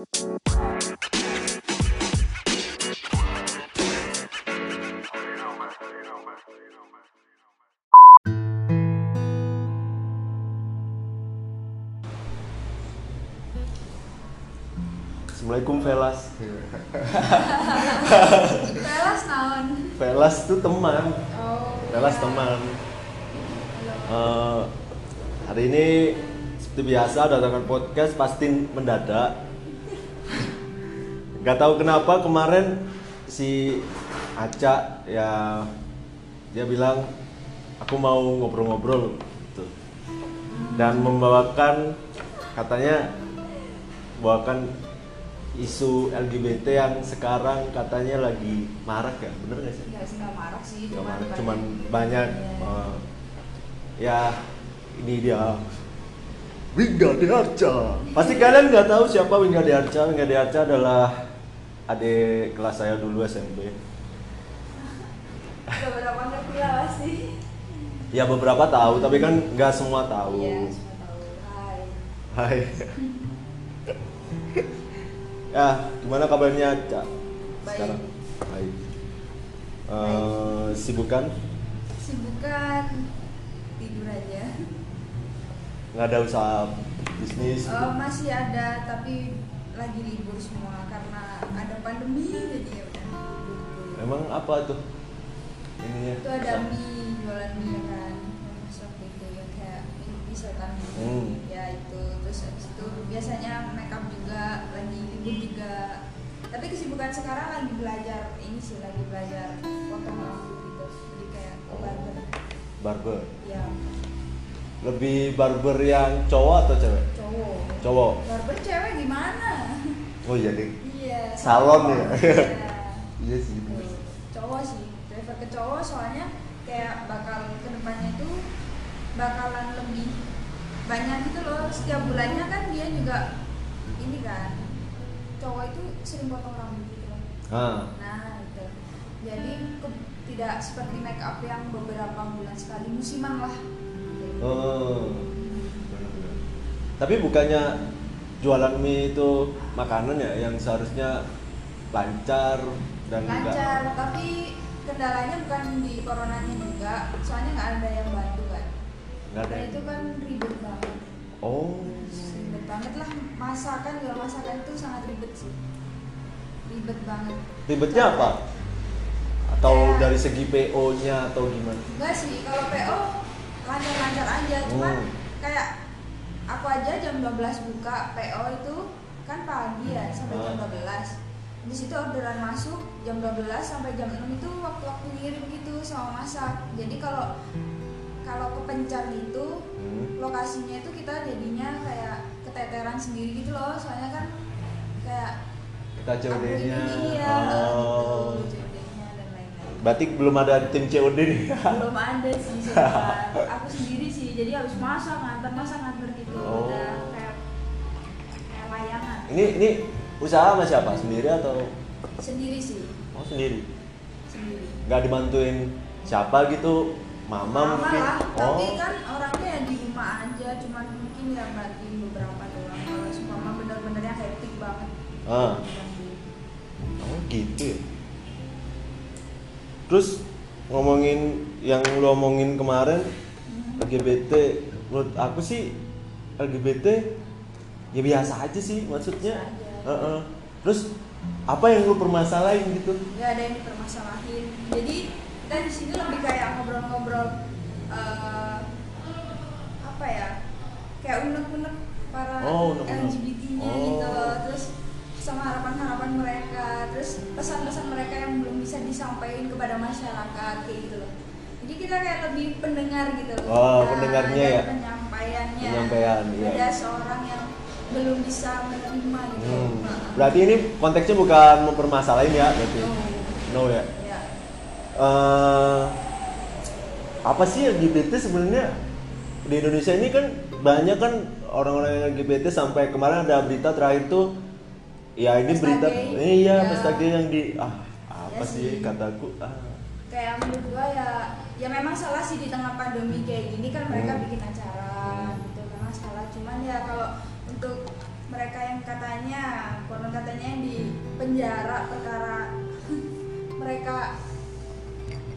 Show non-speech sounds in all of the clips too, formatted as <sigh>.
Assalamualaikum Velas. Velas naon? Velas itu teman. Oh. Velas iya. teman. Eh, hari ini seperti biasa datangkan podcast pasti mendadak. Gak tahu kenapa kemarin si Aca ya dia bilang aku mau ngobrol-ngobrol gitu. dan membawakan katanya bawakan isu LGBT yang sekarang katanya lagi marak ya bener gak sih? Nggak sih nggak marak sih, Gak cuman marak, banyak. cuman banyak eh, ya ini dia Wingga Arca. Pasti kalian nggak tahu siapa Wingga Arca. Wingga Arca adalah adik kelas saya dulu SMP. Beberapa ngerti lah pasti. Ya beberapa tahu, tapi kan nggak semua tahu. Iya, semua tahu. Hai. Hai. ya, gimana kabarnya, Cak? Baik. Sekarang. Baik. Eh, sibukan? Sibukan tidur aja. Nggak ada usaha bisnis? Oh, masih ada tapi lagi libur semua karena ada pandemi jadi ya udah. Emang apa tuh? Ininya? itu ada mie jualan mie ya kan masak gitu ya kayak mie setan gitu Hmm. ya itu terus habis itu biasanya makeup juga lagi libur juga tapi kesibukan sekarang lagi belajar ini sih lagi belajar potong rambut gitu jadi kayak barber Barber. ya Lebih barber yang cowok atau cewek? Cowok Cowok. barber cewek gimana Oh iya deh. iya Salon ya? Iya. Iya sih. Cowok sih prefer ke cowok soalnya kayak bakal ke depannya itu bakalan lebih banyak gitu loh setiap bulannya kan dia juga ini kan cowok itu sering potong rambut gitu Ah, nah itu jadi ke- tidak seperti make up yang beberapa bulan sekali musiman lah oh. Tapi bukannya jualan mie itu makanan ya yang seharusnya lancar dan enggak lancar tapi kendalanya bukan di coronanya juga soalnya nggak ada yang bantu kan Nggak ada. Nah, itu kan ribet banget Oh. ribet banget lah masakan jual masakan itu sangat ribet sih ribet banget Ribetnya apa? Atau Kayak- dari segi PO-nya atau gimana? enggak sih kalau PO lancar-lancar aja cuman Hmm. kayak aku aja jam 12 buka PO itu kan pagi ya sampai jam Ah. 12 di situ orderan masuk jam 12 sampai jam 6 itu waktu-waktu ngirim gitu sama masak jadi kalau kalau kepencar gitu Hmm. lokasinya itu kita jadinya kayak keteteran sendiri gitu loh soalnya kan kayak Kita COD-nya. iya Oh. gitu COD-nya dan lain-lain Berarti belum ada tim COD nih. belum ada sih <laughs> sih jadi habis masak nganter masak nganter gitu Oh. udah kayak kayak layangan Ini ini usaha sama siapa? Sendiri atau sendiri sih oh sendiri? sendiri Nggak dibantuin siapa gitu? Mama, mungkin. lah Oh. tapi kan orangnya ya di rumah aja cuman mungkin yang bantuin beberapa doang kalau seumpama bener-bener yang hektik banget Ah. Oh gitu ya. Terus ngomongin yang lu omongin kemarin. LGBT menurut aku sih LGBT ya biasa aja sih maksudnya. Aja. Heeh. Terus apa yang lu permasalahin gitu? nggak ada yang dipermasalahin jadi kita di sini lebih kayak ngobrol-ngobrol eh, apa ya kayak unek-unek para Oh, unek-unek. LGBT-nya Oh. gitu loh terus sama harapan-harapan mereka terus pesan-pesan mereka yang belum bisa disampaikan kepada masyarakat kayak gitu loh jadi kita kayak lebih pendengar gitu loh Oh, pendengarnya ya? penyampaiannya Penyampaian, iya. ada seorang yang belum bisa menerima gitu Hmm. Nah, Berarti ini konteksnya bukan mempermasalahin ya berarti. no. No ya. ya eh apa sih LGBT sebenarnya di Indonesia ini kan banyak kan orang-orang yang LGBT sampai kemarin ada berita terakhir tuh ya ini Pesta berita gay. iya Ya. pesta gay yang di ah apa Ya sih sih. kataku ah kayak menurut gua ya ya memang salah sih di tengah pandemi kayak gini kan mereka Hmm. bikin acara gitu memang salah. Cuman ya kalau untuk mereka yang katanya konon katanya yang di penjara perkara <laughs> mereka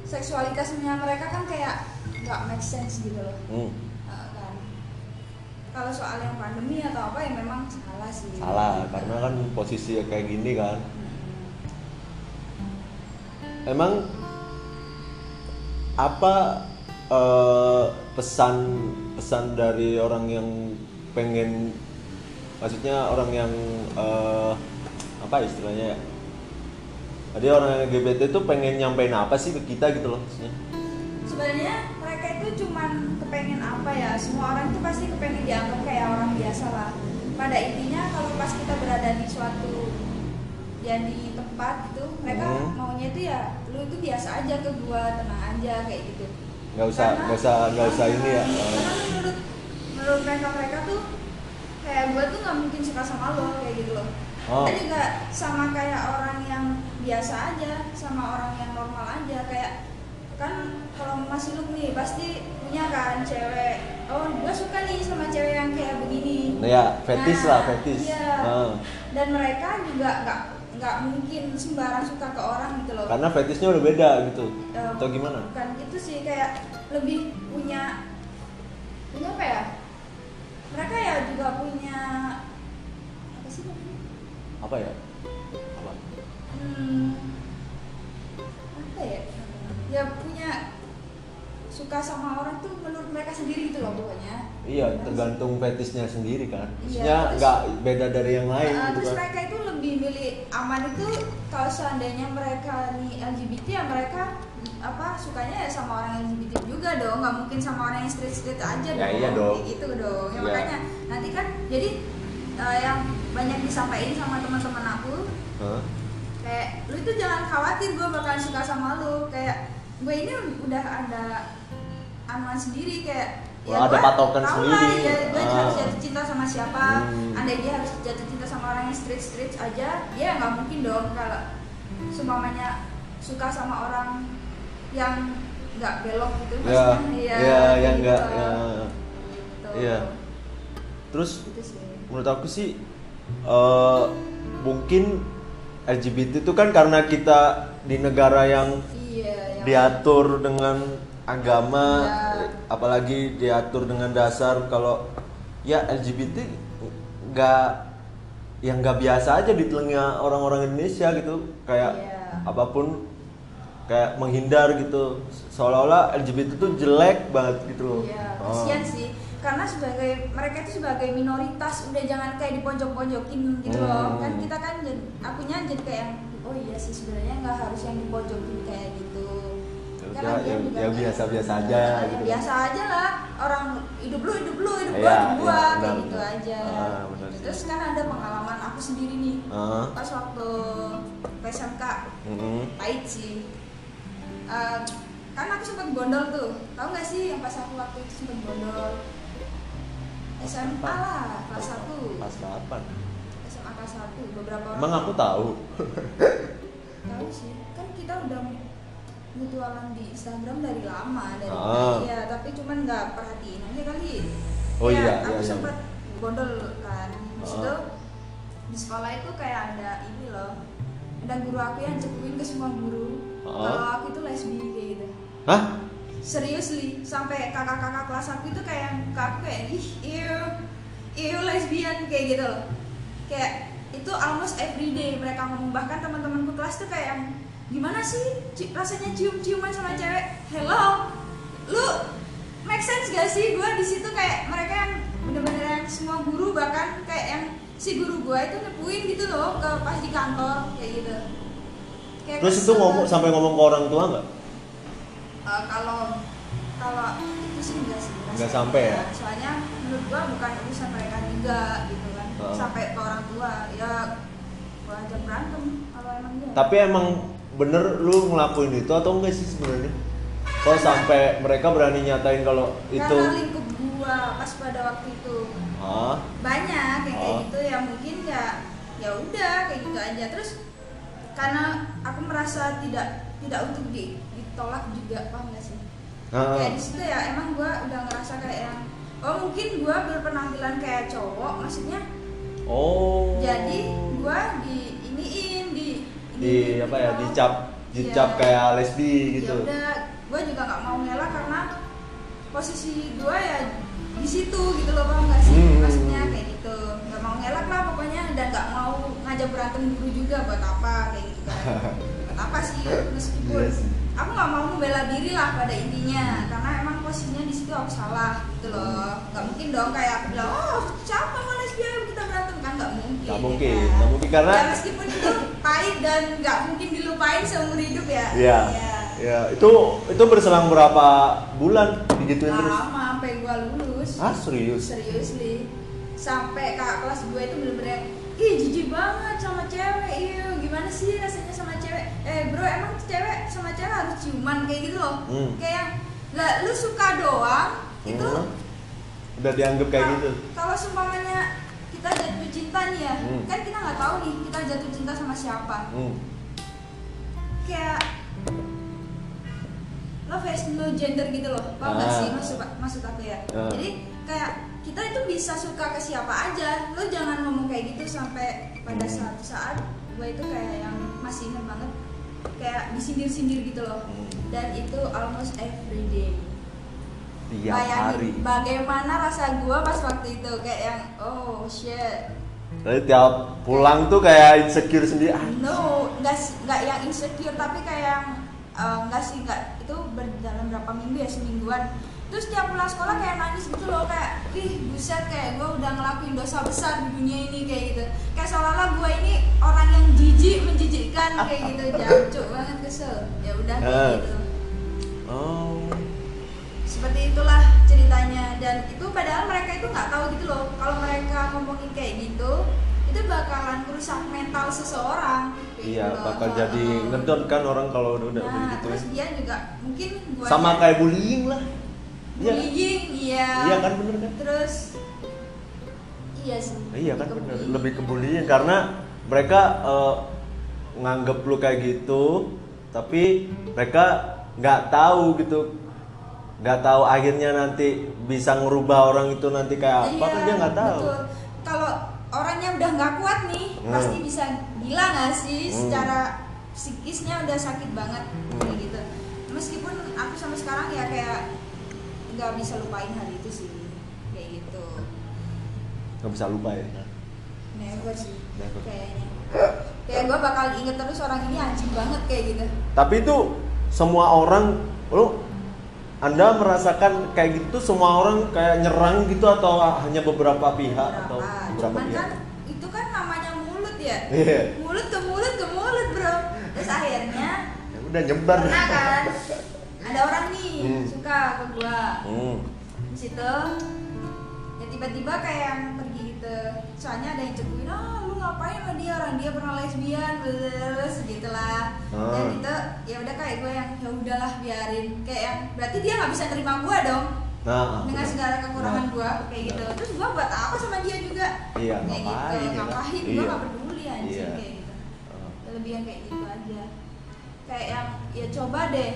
seksualitasnya mereka kan kayak nggak make sense gitu loh. Hmm, Eh, kan. Kalau soal yang pandemi atau apa ya memang salah sih. Salah karena kan posisi kayak gini kan. Emang apa eh, pesan pesan dari orang yang pengen maksudnya orang yang eh, apa istilahnya ya? Jadi orang LGBT itu pengen nyampein apa sih ke kita gitu loh maksudnya? sebenarnya mereka itu cuman kepengen apa ya semua orang itu pasti kepengen dianggap kayak orang biasa lah pada intinya kalau pas kita berada di suatu ya di tempat gitu mereka Hmm. maunya itu ya lu itu biasa aja ke gua tenang aja kayak gitu Nggak usah nggak usah nggak usah ini ya. karena menurut menurut mereka mereka tuh kayak gua tuh nggak mungkin suka sama lo kayak gitu loh Oh. Kita juga sama kayak orang yang biasa aja sama orang yang normal aja kayak kan kalau masih lu nih pasti punya kan cewek oh gua suka nih sama cewek yang kayak begini ya, fetis Nah, lah, fetis. iya. Ah. dan mereka juga nggak nggak mungkin sembarang suka ke orang gitu loh Karena fetisnya udah beda gitu. Eh, Atau gimana? bukan gitu sih kayak lebih punya punya apa ya mereka ya juga punya apa sih namanya Apa ya? Apa? hmm, apa ya ya punya suka sama orang tuh menurut mereka sendiri gitu loh pokoknya Iya, tergantung fetisnya sendiri kan. Iya, Maksudnya terus- nggak beda dari yang lain Uh, gitu terus kan. mereka itu lebih milih aman itu kalau seandainya mereka nih LGBT ya mereka apa sukanya ya sama orang LGBT juga dong nggak mungkin sama orang yang straight straight aja Ya, dong iya dong. Gitu dong ya Iya. makanya nanti kan jadi uh, yang banyak disampaikan sama teman-teman aku Hah? kayak lu itu jangan khawatir gue bakalan suka sama lu kayak gue ini udah ada anuan sendiri kayak Oh, ada gua patokan tau sendiri. lah, ya, gue Ah. harus jatuh cinta sama siapa Hmm. andai dia harus jatuh cinta sama orang yang straight straight aja dia nggak mungkin dong kalau semuanya suka sama orang yang nggak belok gitu Ya, maksudnya ya, kayak yang gitu nggak, ya. Gitu. Iya. Terus Gitu sih. menurut aku sih eh, mungkin LGBT itu kan karena kita di negara yang iya yang diatur dengan agama Ya. apalagi diatur dengan dasar kalau ya LGBT nggak yang nggak biasa aja di telinga orang-orang Indonesia gitu kayak Iya. apa pun kayak menghindar gitu seolah-olah LGBT itu jelek banget gitu loh Iya, Oh. kasihan sih. Karena sebagai mereka itu sebagai minoritas udah jangan kayak dipojok-pojokin gitu Hmm. loh. Kan kita kan akunya jadi kayak oh iya sih sebenarnya nggak harus yang dipojokin kayak gitu. Ya ya- ya biasa-biasa aja Ya, gitu. biasa aja lah. Orang hidup lu hidup lu hidup gua Iya, hidup gua iya, kayak gitu benar. aja. Ah, benar. Terus kan ada pengalaman aku sendiri nih. Ah, Pas waktu PSMK mm-mm. pahit sih Eh, kan aku sempat gondol tuh tahu nggak sih yang pas aku waktu itu sempat gondol SMA lah kelas 1 pas kapan SMA kelas 1 beberapa orang emang aku tahu tahu sih kan kita udah mutualan di Instagram dari lama dari Ah. iya tapi cuman nggak perhatiin aja kali Oh Ya, iya, aku iya, iya. sempat gondol kan situ Ah. di sekolah itu kayak ada ini loh ada guru aku yang cepuin ke semua guru Ah. kalau aku itu lesbi kayak gitu hah seriously sampai kakak-kakak kelas aku itu kayak ke aku kayak ih iu iu lesbian kayak gitu loh kayak itu almost everyday mereka ngomong bahkan teman-temanku kelas tuh kayak gimana sih rasanya cium-ciuman sama cewek? Hello? Lu make sense gak sih? Gue di situ kayak mereka yang bener-bener yang semua guru bahkan kayak yang si guru gue itu nepuin gitu loh ke pas di kantor kayak gitu. Kayak terus itu ngomong sampai ngomong ke orang tua nggak? Eh, kalau kalau itu sih enggak sih. Enggak sampai ya? soalnya menurut gua bukan urusan mereka juga gitu kan. Heeh. sampai ke orang tua ya gua aja berantem kalau emang dia tapi emang bener lu ngelakuin itu atau enggak sih sebenarnya kok sampai mereka berani nyatain kalau itu karena lingkup gua pas pada waktu itu Hah? banyak yang kayak Oh. gitu ya mungkin ya ya udah kayak gitu aja terus karena aku merasa tidak tidak untuk di, ditolak juga paham gak sih Heeh. kayak di situ ya emang gue udah ngerasa kayak yang oh mungkin gue berpenampilan kayak cowok maksudnya Oh. jadi gua di di apa ya dicap dicap Iya. kayak lesbi gitu. ya udah gue juga nggak mau ngelak karena posisi gue ya di situ gitu loh paham nggak sih Hmm. maksudnya kayak gitu nggak mau ngelak lah pokoknya dan nggak mau ngajak berantem guru juga buat apa kayak gitu kan <laughs> buat apa sih meskipun Iya sih. aku nggak mau membela diri lah pada intinya karena emang posisinya di situ aku salah gitu loh nggak mungkin dong kayak aku bilang oh siapa mau lesbian kita berantem kan nggak mungkin Nggak ya mungkin, kan? nggak mungkin karena ya meskipun itu pahit dan nggak mungkin dilupain seumur hidup ya Iya. Ya. Ya, itu itu berselang berapa bulan digituin terus? lama sampai gua lulus Ah, serius? serius nih sampai kakak kelas gue itu bener-bener ih jijik banget sama cewek iya gimana sih rasanya sama cewek eh bro emang cewek sama cewek harus ciuman kayak gitu loh Hmm. kayak yang lah lu suka doang itu Hmm. Udah dianggap kayak kalau- gitu. kalau seumpamanya kita jatuh cinta nih ya Hmm. kan kita nggak tahu nih kita jatuh cinta sama siapa Hmm. kayak love has no gender gitu loh paham Ah. sih maksud maksud aku ya Ah. jadi kayak kita itu bisa suka ke siapa aja lo jangan ngomong kayak gitu sampai pada Hmm. suatu saat gue itu kayak yang masih ingat banget kayak disindir-sindir gitu loh Hmm. dan itu almost every day Tiap Bayangin hari. bagaimana rasa gue pas waktu itu kayak yang oh shit Jadi tiap pulang tuh kayak insecure sendiri. Ah, No, nggak yang insecure tapi kayak yang nggak sih nggak itu berjalan berapa minggu ya semingguan. Terus tiap pulang sekolah kayak nangis gitu loh kayak, ih buset kayak gue udah ngelakuin dosa besar di dunia ini kayak gitu. Kayak seolah-olah gue ini orang yang jijik menjijikkan kayak gitu, <laughs> jancuk banget kesel. Ya udah kayak Eh. gitu. Oh. Seperti itulah ceritanya dan itu padahal mereka itu nggak tahu gitu loh kalau mereka ngomongin kayak gitu itu bakalan merusak mental seseorang. Iya, gitu loh. bakal jadi Heeh. ngedon kan orang kalau udah udah Nah, gitu. terus dia juga mungkin gua Sama kayak bullying lah. Iya. bullying, iya. Iya kan bener kan? Terus iya sih. Iya kan bener. bullying. Lebih ke bullying karena mereka eh, nganggep lu kayak gitu, tapi mereka nggak tahu gitu, nggak tahu akhirnya nanti bisa ngerubah orang itu nanti kayak apa kan Iya, dia nggak tahu. betul. Kalau orangnya udah nggak kuat nih, Hmm. pasti bisa gila nggak sih? Hmm. Secara psikisnya udah sakit banget Hmm. kayak gitu. Meskipun aku sampai sekarang ya kayak nggak bisa lupain hari itu sih, kayak gitu. Nggak bisa lupa ya. Never sih, Never. kayaknya. Kayak gue bakal inget terus orang ini anjing banget kayak gitu. Tapi itu semua orang, lu anda merasakan kayak gitu semua orang kayak nyerang gitu atau hanya beberapa pihak atau Berapa? beberapa Cuman pihak? kan itu kan namanya mulut ya. Iya. Mulut ke mulut ke mulut bro. Terus akhirnya Ya udah nyebar. pernah kan ada orang nih Hmm. suka ke gua Hmm. di situ ya tiba-tiba kayak yang pergi gitu soalnya ada yang cepuin ah lu ngapain sama dia? Orang dia pernah lesbian terus gitulah Ah. dan itu ya udah kayak gue yang ya udahlah biarin. Kayak yang berarti dia nggak bisa terima gua dong? Nah, dengan segala kekurangan Nah, gua kayak gitu. Terus gua buat apa sama dia juga? Iya, kayak ngapain gitu ngapain? Gua Iya. nggak peduli anjing Iya. kayak gitu. Ah. lebih yang kayak gitu aja. Kayak yang ya coba deh.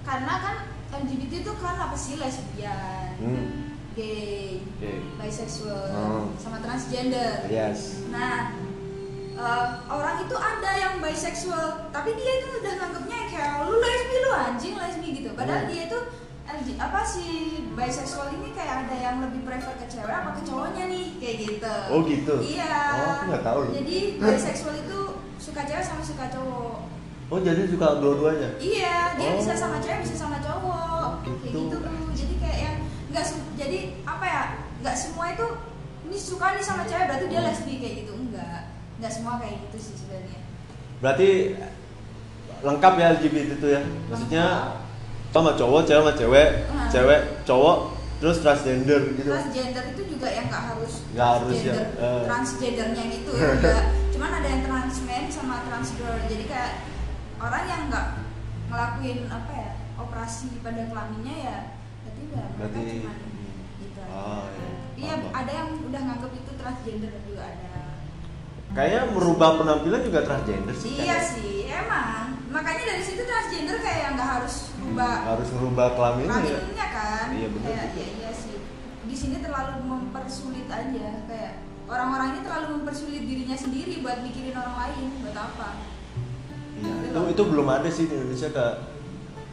Karena kan LGBT itu kan apa sih lesbian? Hmm. Gay Oke. bisexual Hmm. sama transgender Yes. nah eh, orang itu ada yang bisexual tapi dia itu udah nganggapnya kayak lu lesbi lu anjing lesbi gitu padahal Hmm. dia itu LG, apa sih bisexual ini kayak ada yang lebih prefer ke cewek apa ke cowoknya nih kayak gitu Oh, gitu? iya Oh, aku nggak tahu jadi <clears throat> bisexual itu suka cewek sama suka cowok Oh jadi suka dua-duanya? Iya, dia Oh. bisa sama cewek, bisa sama cowok. Gitu. Kayak gitu. Jadi kayak yang nggak jadi apa ya? Nggak semua itu ini suka nih sama cewek berarti dia Hmm. lesbi kayak gitu. Enggak. Nggak semua kayak gitu sih sebenarnya. Berarti lengkap ya LGBT itu ya? Maksudnya sama cowok, cewek sama cewek, Hmm. cewek, cowok, terus transgender gitu. Transgender itu juga yang nggak harus Nggak harus ya, transgender, eh. transgendernya <laughs> itu enggak. Cuman ada yang trans man sama trans girl. Jadi kayak orang yang nggak ngelakuin apa ya operasi pada kelaminnya ya berarti cuman gitu. Ah, iya. Iya, Paham. ada yang udah nganggap itu transgender juga ada. Kayaknya merubah penampilan juga transgender sih. Iya kayaknya. sih, emang. Makanya dari situ transgender kayak yang nggak harus ubah Harus merubah kelaminnya ya. kelaminnya kan. Iya, Kayak juga. iya iya sih. Di sini terlalu mempersulit aja kayak orang-orang ini terlalu mempersulit dirinya sendiri buat mikirin orang lain buat apa Iya, itu itu belum ada sih di Indonesia kak.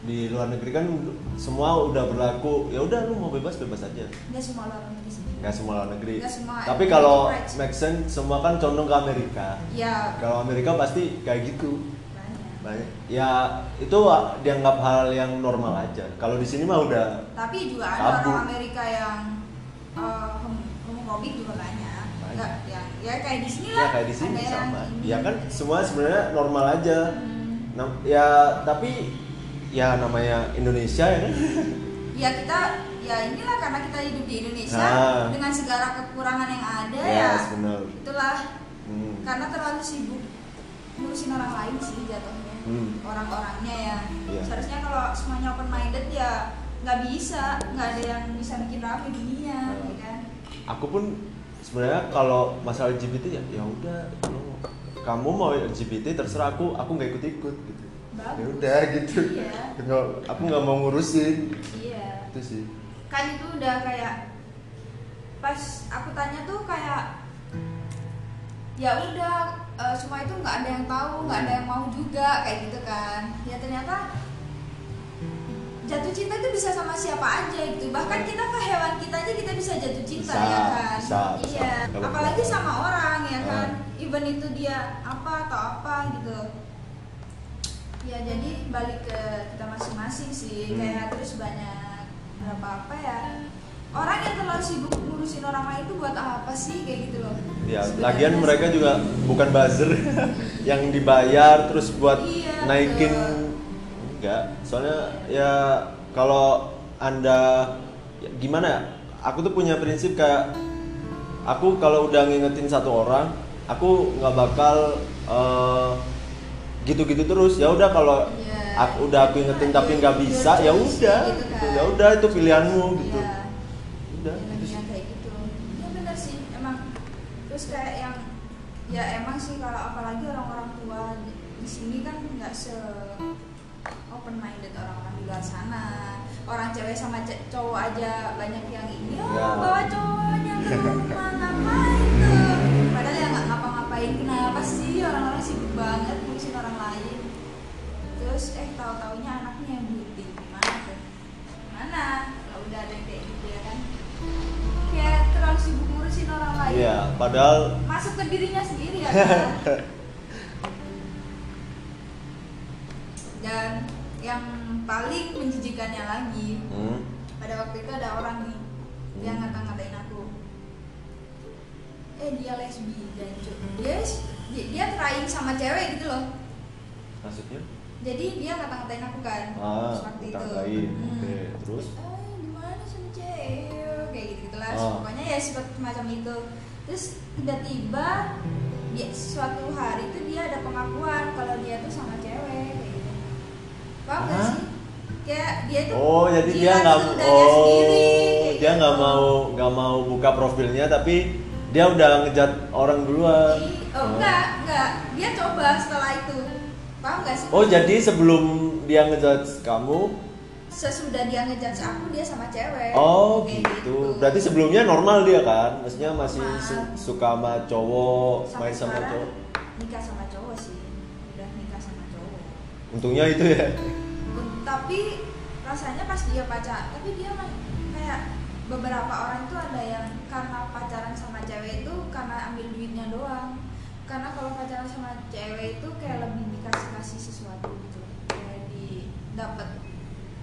Di luar negeri kan semua udah berlaku. Ya udah lu mau bebas bebas aja. nggak semua orang di sini Nggak semua luar negeri. Nggak semua, Tapi kalau sense semua kan condong ke Amerika. ya Kalau Amerika pasti kayak gitu. banyak Banyak. Ya itu dianggap hal yang normal aja. Kalau di sini mah udah tapi juga ada Tabu. orang Amerika yang uh, hom- homofobik juga banyak Banyak. Nggak, yang ya kayak di sini ya lah kayak di sini sama. Ya kan semua sebenarnya normal aja. Hmm. Nam- ya tapi ya namanya Indonesia ya kan. <laughs> ya kita ya inilah karena kita hidup di Indonesia Nah. dengan segala kekurangan yang ada ya Yes, benar. itulah Hmm. karena terlalu sibuk ngurusin orang lain sih jatuhnya Hmm. orang-orangnya ya Iya. seharusnya kalau semuanya open minded ya nggak bisa nggak ada yang bisa bikin rame dunia Hmm. ya kan aku pun sebenarnya kalau masalah LGBT ya ya udah kamu mau LGBT terserah aku aku nggak ikut ikut gitu. Ya udah gitu. Iya. Nggak- aku nggak mau ngurusin. Iya. Itu sih. Kan itu udah kayak pas aku tanya tuh kayak ya udah eh, semua itu nggak ada yang tahu nggak ada yang mau juga kayak gitu kan. Ya ternyata jatuh cinta itu bisa sama siapa aja gitu. Bahkan kita ke hewan kita aja kita bisa jatuh cinta Bisa, ya kan? bisa, bisa. iya Kalau apalagi bisa. sama orang ya kan? Ah. even itu dia apa atau apa gitu ya jadi balik ke kita masing-masing sih. Hmm. kayak terus banyak berapa apa ya. Orang yang terlalu sibuk ngurusin orang lain itu buat apa sih? Kayak gitu loh. Ya Sebenarnya lagian sih. mereka juga bukan buzzer <laughs> yang dibayar terus buat Iya, naikin. Betul. enggak. Soalnya ya kalau anda ya, gimana ya? Aku tuh punya prinsip kayak aku kalau udah ngingetin satu orang aku nggak bakal eh, gitu-gitu terus ya udah kalau Iya. aku udah aku ingetin tapi nggak bisa ya choice, udah gitu gitu. kan. ya udah itu pilihanmu gitu Iya. udah Ya, gitu sih. kayak gitu ya sih emang terus kayak yang ya emang sih kalau apalagi orang-orang tua di, di sini kan nggak se open minded orang-orang di luar sana orang cewek sama cowok aja banyak yang ini oh Ya. bawa cowoknya ke rumah ngapain kenapa sih orang-orang sibuk banget ngurusin orang lain? Terus eh tahu taunya anaknya yang buting gimana tuh? Mana kalau udah ada yang kayak gitu ya kan? Kayak terlalu sibuk ngurusin orang lain. Iya, padahal masuk ke dirinya sendiri ya kan <laughs> dan yang paling menjijikannya lagi hmm, pada waktu itu ada orang nih yang Hmm. ngata-ngatain aku. Eh dia lesbi dan dia dia, trying sama cewek gitu loh maksudnya jadi dia ngata-ngatain aku kan ah waktu itu. Hmm. oke terus eh gimana sama cewek kayak gitu gitulah Oh. pokoknya ya seperti semacam itu terus tiba-tiba dia suatu hari itu dia ada pengakuan kalau dia tuh sama cewek kayak gitu paham gak sih kayak dia tuh Oh, jadi dia nggak oh sendiri, dia nggak gitu. mau nggak mau buka profilnya tapi dia udah ngejat orang duluan. Oh enggak enggak. Dia coba setelah itu. Paham gak sih? Oh jadi sebelum dia ngejat kamu, sesudah dia ngejudge aku dia sama cewek. Oh Kayak gitu. Berarti sebelumnya normal dia kan, maksudnya masih su- suka sama cowok, Sampai main sama cowok. nikah sama cowok sih. Udah nikah sama cowok. Untungnya itu ya. tapi rasanya pas dia pacar tapi dia kayak beberapa orang itu ada yang karena pacaran sama cewek itu karena ambil duitnya doang karena kalau pacaran sama cewek itu kayak lebih dikasih kasih sesuatu gitu kayak di dapat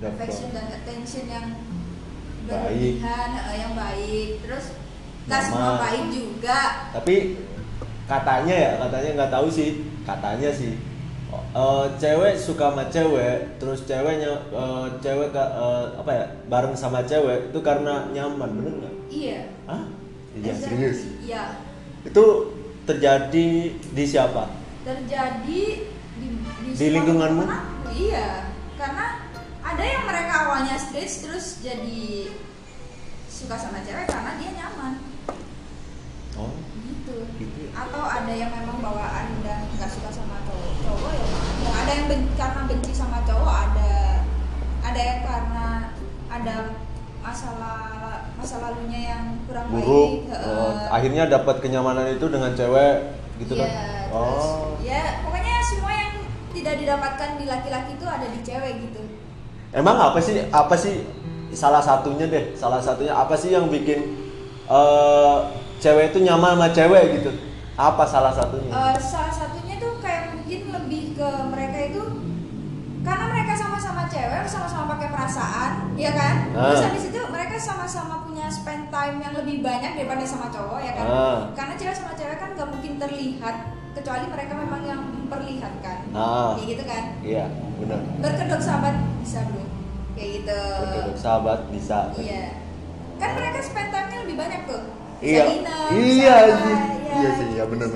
affection dan attention yang Baik. berlebihan eh, yang baik terus nggak Mama. semua baik juga Tapi katanya ya, katanya nggak tahu sih, katanya sih. Eh, cewek suka sama cewek, terus ceweknya eh, cewek eh, apa ya bareng sama cewek itu karena nyaman, bener nggak? iya Ah, iya Exactly. serius. iya Itu terjadi di siapa? terjadi di di, Di lingkunganmu? iya karena ada yang mereka awalnya stress terus jadi suka sama cewek karena dia nyaman Oh, gitu gitu ya. atau ada yang memang bawaan udah nggak suka sama cowok ya ada ada yang ben- karena benci sama cowok ada ada yang karena ada masalah masa lalunya yang kurang buruk. baik Oh, heeh. akhirnya dapat kenyamanan itu dengan cewek gitu kan? Iya, terus oh. ya pokoknya semua yang tidak didapatkan di laki-laki itu ada di cewek gitu. Emang apa sih apa sih salah satunya deh? Salah satunya apa sih yang bikin eh, cewek itu nyaman sama cewek gitu? Apa salah satunya? Eh, salah kayak mungkin lebih ke mereka itu karena mereka sama-sama cewek sama-sama pakai perasaan ya kan? Ah. terus habis itu mereka sama-sama punya spend time yang lebih banyak daripada sama cowok ya kan? Ah. karena cewek sama cewek kan gak mungkin terlihat kecuali mereka memang yang memperlihatkan. Ah. kayak gitu kan? Iya benar. Berkedok sahabat bisa bro. Kayak gitu. Untuk sahabat bisa. Iya. Kan mereka spend time-nya lebih banyak tuh. Bisa iya dinner, iya ya. iya sih iya benar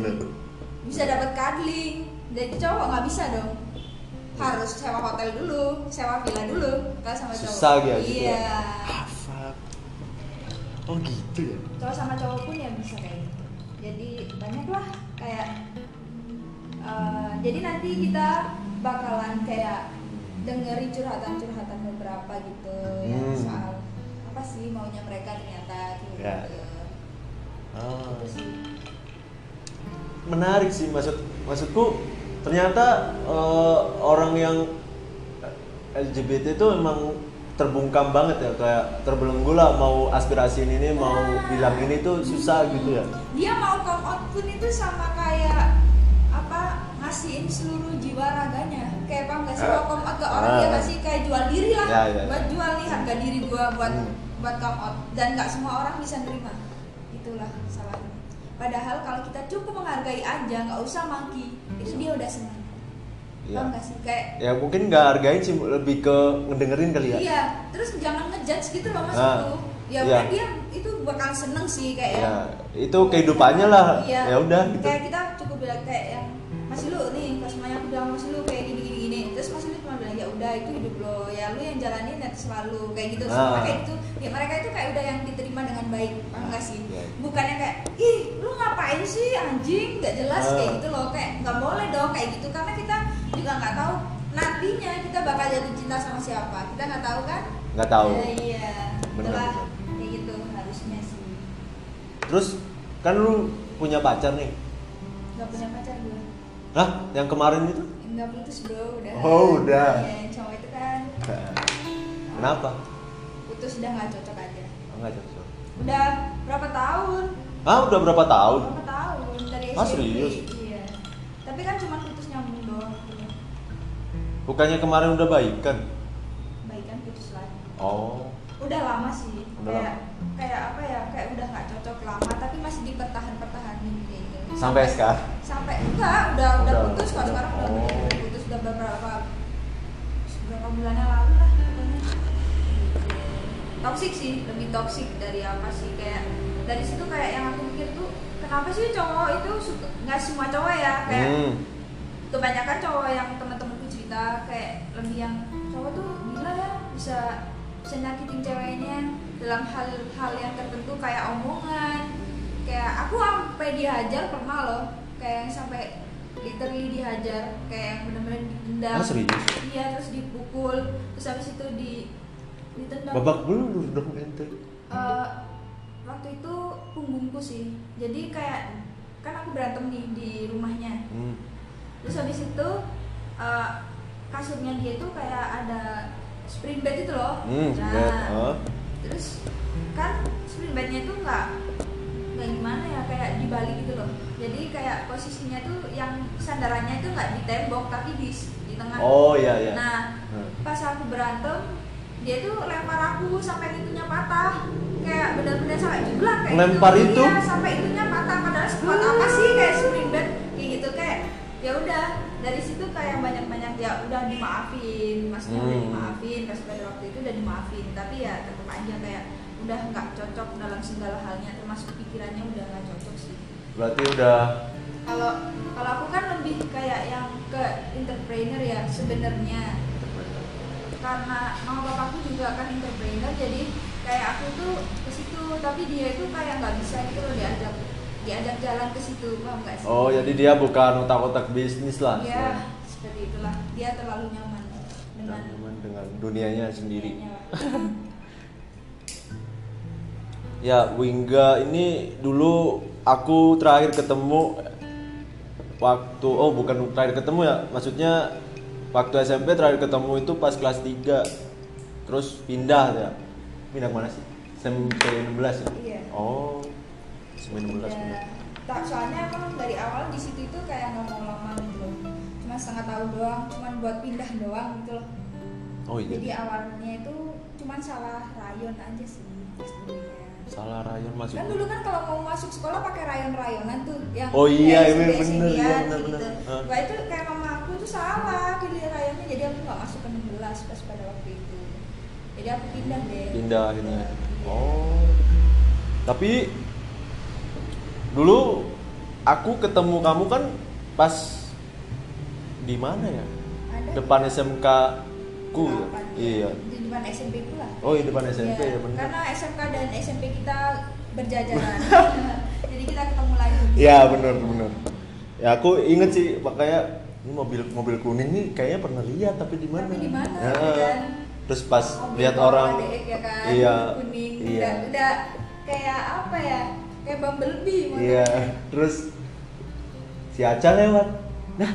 bisa dapat cuddling dari cowok nggak bisa dong harus sewa hotel dulu sewa villa dulu kalau sama cowok susah gitu gitu iya ya ah, fuck. oh gitu ya cowok sama cowok pun ya bisa kayak gitu jadi banyak lah kayak eh, jadi nanti kita bakalan kayak dengerin curhatan-curhatan beberapa gitu yang Hmm. soal apa sih maunya mereka ternyata Ya. gitu ah. Gitu sih. menarik sih maksud maksudku ternyata eh, orang yang LGBT itu emang terbungkam banget ya kayak terbelenggu lah mau aspirasi ini mau bilang ini tuh susah gitu ya dia mau come out pun itu sama kayak apa ngasihin seluruh jiwa raganya kayak apa nggak sih Ah. mau come out ke orang Ah. dia kasih kayak jual diri lah Ya, ya, ya. buat jual nih harga diri gua buat Hmm. buat come out dan nggak semua orang bisa nerima itulah salahnya padahal kalau kita cukup menghargai aja nggak usah maki itu dia udah senang Iya. Paham sih kayak ya mungkin nggak hargain sih lebih ke ngedengerin kali ya iya terus jangan ngejudge gitu loh mas Ah. itu ya Iya. dia itu bakal seneng sih kayak ya itu kehidupannya lah Iya. ya udah gitu Kayak kita cukup bilang kayak yang masih lu nih pas semuanya aku bilang masih lu kayak gini gini gini terus masih lu cuma bilang ya udah itu hidup lo ya lu yang jalanin ya selalu kayak gitu Ah. semua kayak itu ya mereka itu kayak udah yang diterima dengan baik paham nggak sih? Iya. bukannya kayak ih lu ngapain sih anjing? Nggak jelas Ah. kayak gitu loh. Kayak nggak boleh dong kayak gitu. Karena kita juga nggak tahu nantinya kita bakal jatuh cinta sama siapa. Kita nggak tahu kan? Nggak tahu. Ya, iya. Bener, itulah bener. kayak gitu harusnya sih. Terus kan lu punya pacar nih? Nggak punya pacar gue Hah? yang kemarin itu? Enggak putus bro, udah. Oh, udah. Iya, yang cowok itu kan. Kenapa putus udah nggak cocok aja. Oh, nggak cocok Udah berapa tahun? ah udah berapa tahun Berapa tahun dari Ah, serius? Iya. Tapi kan cuma putus nyambung doang. gitu. bukannya kemarin udah baikan Baik kan putus lagi. oh Udah lama sih. Udah kayak kayak apa ya? Kayak udah nggak cocok lama, tapi masih dipertahan-pertahanin kayak gitu. sampai sekarang Sampai enggak, udah udah, Udah, putus udah. sekarang udah Oh. bener-bener putus udah beberapa beberapa bulannya lalu lah toxic sih lebih toxic dari apa sih kayak dari situ kayak yang aku pikir tuh kenapa sih cowok itu suka nggak semua cowok ya kayak hmm. kebanyakan cowok yang teman-temanku cerita kayak lebih yang cowok tuh gila ya bisa bisa nyakitin ceweknya dalam hal-hal yang tertentu kayak omongan kayak aku sampai dihajar pernah loh kayak yang sampai literally dihajar kayak yang ditendang Ah, serius? iya terus dipukul terus habis itu di ditendang. Babak belur dong ente. Eh, waktu itu punggungku sih. Jadi kayak kan aku berantem nih di rumahnya. Hmm. terus habis itu eh, kasurnya dia itu kayak ada spring bed itu loh. Hmm, nah bed, oh. terus kan spring bednya itu nggak nggak gimana ya kayak di balik gitu loh. Jadi kayak posisinya tuh yang sandarannya itu nggak di tembok tapi di di tengah. Oh iya iya. Nah Hmm. pas aku berantem dia tuh lempar aku sampai itunya patah kayak benar-benar sampai jeblak kayak Lempar gitu. itu? iya sampai itunya patah padahal sekuat apa sih kayak spring bed kayak gitu kayak ya udah dari situ kayak banyak-banyak ya udah dimaafin maksudnya udah Hmm. dimaafin pas pada waktu itu udah dimaafin tapi ya tetap aja kayak udah nggak cocok dalam segala halnya termasuk pikirannya udah nggak cocok sih berarti udah kalau kalau aku kan lebih kayak yang ke entrepreneur ya sebenarnya karena mama bapakku juga kan entrepreneur jadi kayak aku tuh ke situ tapi dia itu kayak nggak bisa gitu loh diajak diajak jalan ke situ paham nggak sih? Oh jadi dia bukan otak-otak bisnis lah? Ya seperti itulah. Dia terlalu nyaman dengan dengan dengan dunianya sendiri. dunianya. <laughs> Ya, Wingga ini dulu aku terakhir ketemu waktu oh bukan terakhir ketemu ya, maksudnya waktu SMP terakhir ketemu itu pas kelas 3. Terus pindah ya. Pindah ke mana sih? SMP 16 ya? Iya. Oh. SMP 16 Ya, benar. tak soalnya emang dari awal di situ itu kayak nggak mau lama gitu loh cuma setengah tahun doang cuman buat pindah doang gitu loh Oh iya. jadi awalnya itu cuman salah rayon aja sih Salah rayon masuk. kan dulu kan kalau mau masuk sekolah pakai rayon-rayonan tuh yang Oh iya, iya, bener, iya, bener, gitu. bener. Ah. Wah itu kayak mama tuh salah pilih rayonnya jadi aku nggak masuk ke 16 pas pada waktu itu jadi aku pindah deh Pindah akhirnya. Iya. Oh. Tapi dulu aku ketemu kamu kan pas di mana ya? Ada Depan SMK ku ya? Iya. di depan SMP ku lah Oh, di depan SMP Iya, ya benar. Karena SMK dan SMP kita berjajaran. <laughs> Jadi kita ketemu lagi. Iya, benar benar. Ya aku inget sih makanya ini mobil mobil kuning nih kayaknya pernah lihat tapi di mana? Tapi di mana, Ya, kan? Terus pas Mobil lihat orang adek, ya kan? iya kuning. iya Udah, udah kayak apa ya? Kayak Bumblebee modelnya. iya terus si Aca lewat. Nah,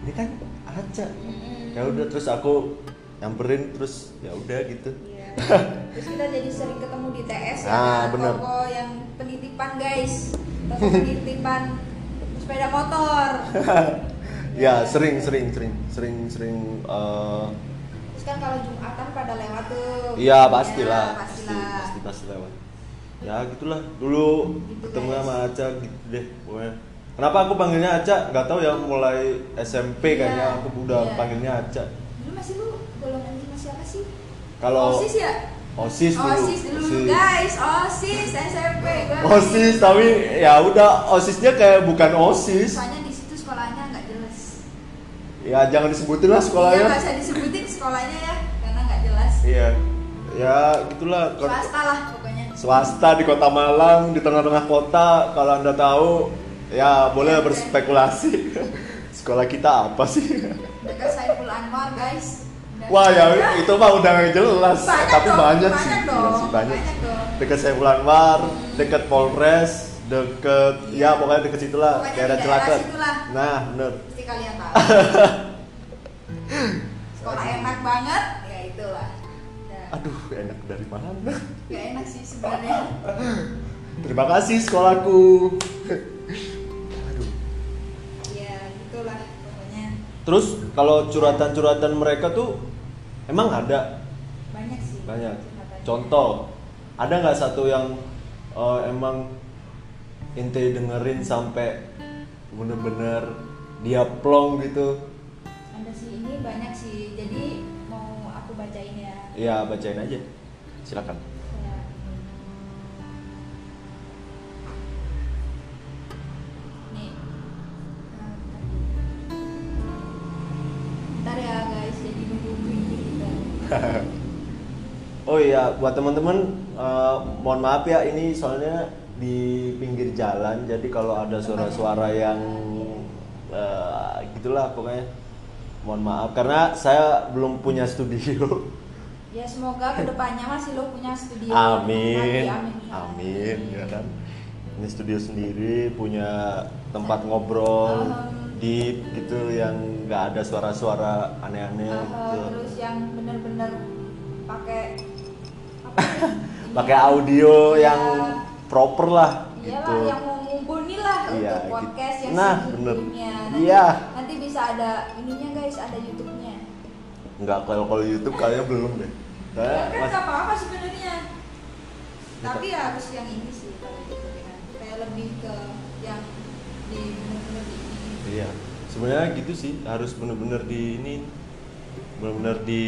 ini kan Aca. Mm-mm. Ya udah terus aku nyamperin terus ya udah gitu. Iya. Terus kita jadi sering ketemu di TS ya. Ah, kan? bener. Toko yang penitipan guys. Toko penitipan sepeda motor. <laughs> ya sering sering sering sering sering eh, Terus kan kalau Jumatan pada lewat tuh. Iya pastilah, Ya, pasti pastilah. pasti pasti lewat. Ya gitulah dulu Gitu, ketemu guys. sama Aca gitu deh pokoknya. Kenapa aku panggilnya Aca? Nggak tahu ya mulai SMP Iya, kayaknya aku udah iya. panggilnya Aca. Dulu masih lu golongan masih apa sih? Kalau OSIS ya? OSIS dulu. OSIS dulu guys, OSIS SMP gue OSIS tapi ya udah OSISnya kayak bukan OSIS. Soalnya di situ sekolahnya Ya jangan disebutin lah Iya sekolahnya. nggak usah disebutin sekolahnya ya Karena nggak jelas. Iya. Ya gitulah. Swasta lah pokoknya. Swasta di kota Malang di tengah-tengah kota. Kalau anda tahu ya boleh Iya, berspekulasi. <laughs> Sekolah kita apa sih? Dekat Saiful Anwar guys. Udah- wah ya itu mah udah jelas. Banyak tapi dong, banyak, banyak sih. dong, Iya sih, banyak, banyak dong. dekat Saiful Anwar dekat Polres deket. Iya. ya pokoknya deket Pokoknya di daerah situlah. nah bener. Pasti kalian tahu. <laughs> Sekolah enak banget. Ya itulah. Udah. aduh enak dari mana? Gak enak sih sebenarnya. Terima kasih sekolahku. Aduh. Ya gitulah pokoknya. Terus kalau curhatan-curhatan mereka tuh emang ada? Banyak sih. Banyak. Contoh ada nggak satu yang eh, emang ente dengerin sampai bener-bener dia plong gitu Ada sih ini banyak sih. Jadi mau aku bacain ya. ya bacain aja silakan Ya. Nih. Ntar ya guys, jadi nunggu kita. <laughs> oh iya buat teman-teman eh, mohon maaf ya ini soalnya di pinggir jalan jadi kalau ada suara-suara yang eh, gitulah pokoknya mohon maaf karena saya belum punya studio <laughs> Ya semoga ke depannya masih lo punya studio. Amin. Lagi, amin. Amin, ya kan. Ini studio sendiri punya tempat ngobrol Ahem. deep gitu yang nggak ada suara-suara aneh-aneh Uh, gitu. terus yang bener-bener pakai ya? <laughs> Pakai audio Iya. yang proper lah Iyalah gitu. yang mau mumpuni lah Iya, untuk podcast gitu. yang Nah, bener. Nanti, Iya. nanti bisa ada ininya guys, ada YouTube-nya. Nggak kalau kalau YouTube kayaknya belum deh. Saya Ya kan mas- apa-apa sebenarnya. Tapi ya harus yang ini sih kalau YouTube kan. Kayak lebih ke yang di bener-bener di ini. Iya, sebenarnya gitu sih harus bener-bener di ini, bener-bener di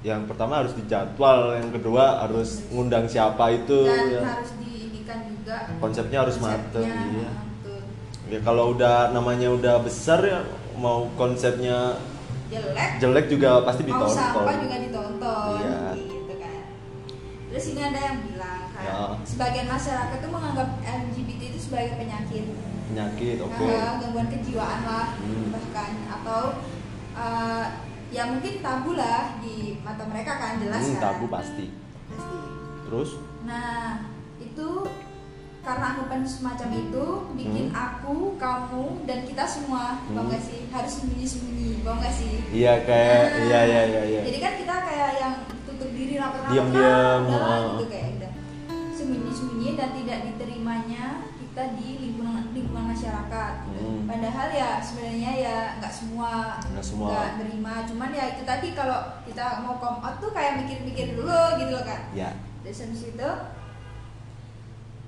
yang pertama harus dijadwal, yang kedua harus ngundang siapa itu, Dan ya. harus diindikan juga konsepnya harus mateng. Iya. Ya kalau udah namanya udah besar ya mau konsepnya Jelek jelek juga pasti mau ditonton. sampah juga ditonton Iya. gitu kan terus ini ada yang bilang kan Ya. sebagian masyarakat tuh menganggap LGBT itu sebagai penyakit Penyakit, oke. Nah, gangguan kejiwaan lah Hmm. bahkan atau eh, ya mungkin tabu lah di mata mereka kan jelas Hmm, kan tabu pasti. Pasti. Terus? nah itu karena anggapan semacam itu bikin Hmm. aku kamu dan kita semua Hmm. nggak sih harus sembunyi sembunyi mau nggak sih Iya kayak Nah, iya iya iya iya. jadi kan kita kayak yang tutup diri rapat-rapat Diam-diam, oh. gitu kayak udah sembunyi-sembunyi dan tidak diterimanya kita di lingkungan lingkungan masyarakat Hmm. padahal ya sebenarnya ya nggak semua Nggak semua. nggak nerima cuman ya itu tadi kalau kita mau come out tuh kayak mikir-mikir dulu gitu loh kan Ya. terus habis itu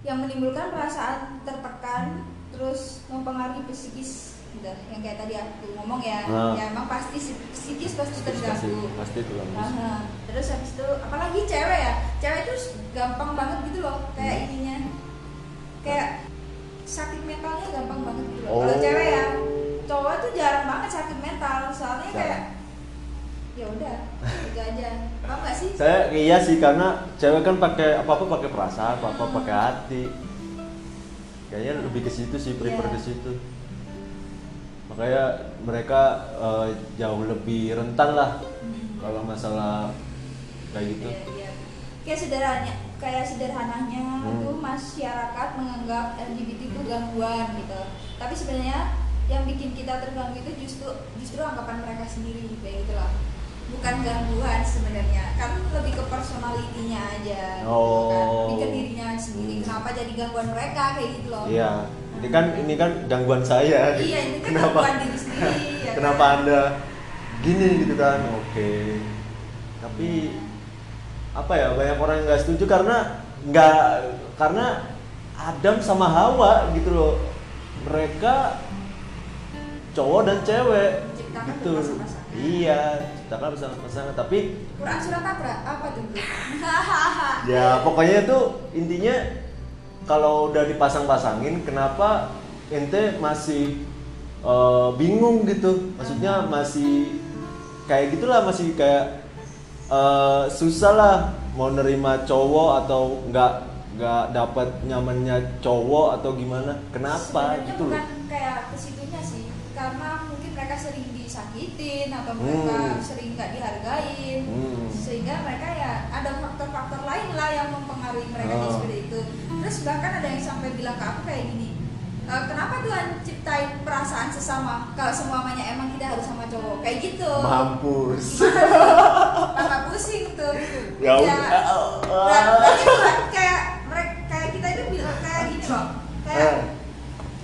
yang menimbulkan perasaan tertekan terus mempengaruhi psikis udah yang kayak tadi aku ngomong ya Nah. ya emang pasti si- psikis pasti terganggu pasti itu kan. Aha. terus habis itu apalagi cewek ya cewek itu gampang banget gitu loh kayak Hmm. ininya kayak sakit mentalnya gampang banget gitu loh Oh. kalau cewek ya cowok tuh jarang banget sakit mental soalnya Jarang. kayak ya udah itu aja paham gak sih Saya iya sih karena cewek kan pakai apa apa pakai perasaan, apa apa Hmm. pakai hati. Kayaknya lebih ke situ sih, prefer Iya. ke situ. Makanya mereka eh, jauh lebih rentan lah Hmm. kalau masalah kayak gitu. Iya, iya. Kayak sederhananya, kayak sederhananya Hmm. tuh masyarakat menganggap LGBT itu gangguan gitu. Tapi sebenarnya yang bikin kita terganggu itu justru justru anggapan mereka sendiri kayak gitu loh. Bukan gangguan sebenarnya, kan lebih ke personalitinya aja. gitu Oh. kan. Lebih ke dirinya sendiri. Hmm. Kenapa jadi gangguan mereka kayak gitu loh. Iya. Ini kan ini kan gangguan saya. Iya, ini kan <laughs> kenapa? gangguan diri sendiri. ya kenapa kan? anda gini gitu kan? Oke. Tapi apa ya banyak orang yang nggak setuju karena nggak karena Adam sama Hawa gitu loh. Mereka cowok dan cewek Diciptakan gitu. berpasang-pasangan. Iya, ciptakan bersama pasangan. Tapi Quran surat apa? Apa tuh? <laughs> ya pokoknya itu intinya kalau udah dipasang-pasangin kenapa ente masih eh, bingung gitu maksudnya masih kayak gitulah masih kayak eh, susah lah mau nerima cowok atau nggak nggak dapat nyamannya cowok atau gimana kenapa Sebenarnya gitu loh bukan kayak ke situnya sih karena mungkin mereka sering disakitin atau mereka Hmm. sering nggak dihargain Hmm. sehingga mereka ya ada faktor-faktor lain lah yang mempengaruhi mereka Oh. seperti itu terus bahkan ada yang sampai bilang ke aku kayak gini "E, kenapa Tuhan ciptain perasaan sesama kalau semuanya emang kita harus sama cowok kayak gitu mampus? Tambah pusing tuh <laughs> Ya. Nah, berarti bukan kayak mereka kayak kita itu bilang kayak gini loh kayak Eh.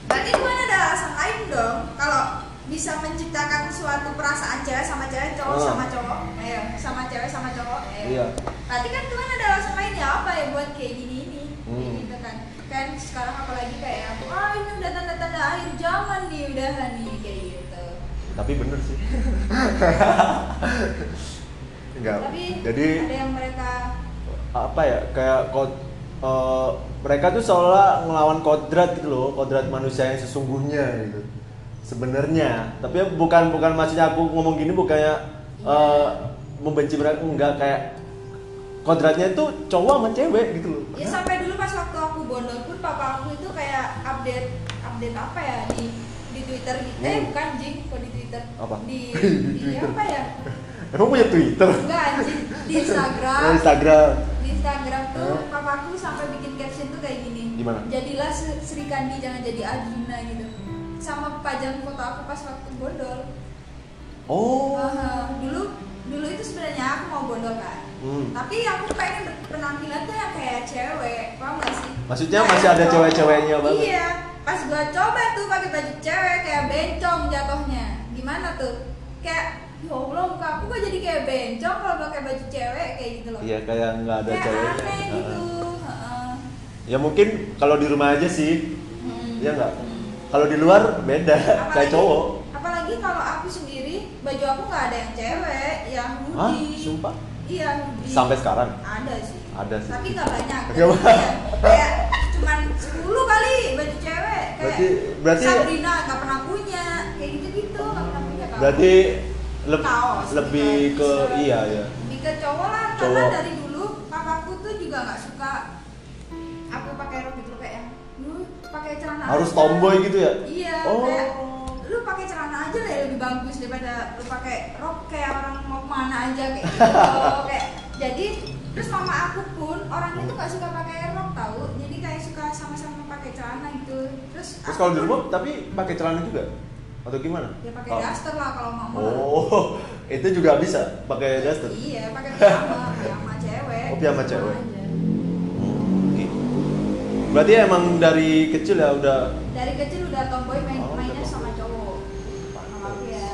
berarti Tuhan ada alasan lain dong kalau bisa menciptakan suatu perasaan cewek sama cewek cowok Oh. sama cowok. Ayo sama cewek sama cowok ayo. Iya. berarti kan Tuhan ada alasan lain ya apa ya buat kayak gini ini? Kayak Hmm. gitu kan. Kan sekarang apalagi kayak ah ini udah tanda-tanda akhir zaman nih udahan nih kayak gitu. Tapi bener sih. <laughs> Enggak tapi jadi ada yang mereka apa ya kayak kod eh, mereka tuh seolah ngelawan kodrat gitu loh kodrat manusia yang sesungguhnya gitu sebenarnya tapi bukan bukan maksudnya aku ngomong gini bukannya eh, membenci mereka enggak kayak kodratnya itu cowok sama cewek gitu loh Ya sampai dulu pas waktu aku bondol pun papa aku itu kayak update update apa ya di di Twitter gitu. Eh Hmm. bukan jing, kok di Twitter. Apa? Di, <laughs> Di di, Twitter. apa ya? emang punya twitter Enggak anjing, di Instagram. Oh, Instagram Di Instagram tuh Hah? papa aku sampai bikin caption tuh kayak gini. Gimana? Jadilah Sri Kandi jangan jadi Arjuna gitu. Sama pajang foto aku pas waktu bondol. oh Aha, dulu dulu itu sebenarnya aku mau bondol kan. Hmm. Tapi aku pengen penampilan tuh yang kayak cewek, paham gak sih? Maksudnya Kayak masih ada cewek-ceweknya banget? Iya, pas gua coba tuh pakai baju cewek kayak bencong jatuhnya. Gimana tuh? Kayak ya Allah muka aku kok jadi kayak bencong kalau pakai baju cewek kayak gitu loh. iya kayak nggak ada kayak ceweknya aneh gitu. Heeh. ya mungkin kalau di rumah aja sih Hmm. Iya nggak? Kalau di luar beda, kayak Apalagi- cowok. Apalagi kalau aku sendiri baju aku nggak ada yang cewek, yang Hah? hoodie. Sumpah? Iya hoodie. Sampai sekarang? Ada sih. Ada sih. Tapi nggak banyak. Kayak, kayak cuman 10 kali baju cewek. Kayak Berarti- berarti- Sabrina nggak pernah punya, kayak gitu gitu nggak pernah punya kaos. Berarti leb- Kaos, lebih gitu. ke Bisa- iya ya. Lebih ke cowok lah, karena Cowok. dari dulu papaku tuh juga nggak suka aku pakai rok pakai celana Harus aja." tomboy gitu ya? Iya, Oh. kayak lu pakai celana aja lah ya lebih bagus daripada lu pakai rok kayak orang mau ke mana aja kayak gitu <laughs> kayak jadi terus mama aku pun orangnya tuh gak suka pakai rok tahu jadi kayak suka sama-sama pakai celana gitu terus Terus kalau di rumah tapi pakai celana juga atau gimana? ya pakai Oh. daster lah kalau mau Oh, <laughs> itu juga bisa pakai daster. iya pakai piyama piyama cewek Oh, piyama cewek. aja. Berarti emang dari kecil ya udah dari kecil udah tomboy main Oh, mainnya udah sama cowok sama ya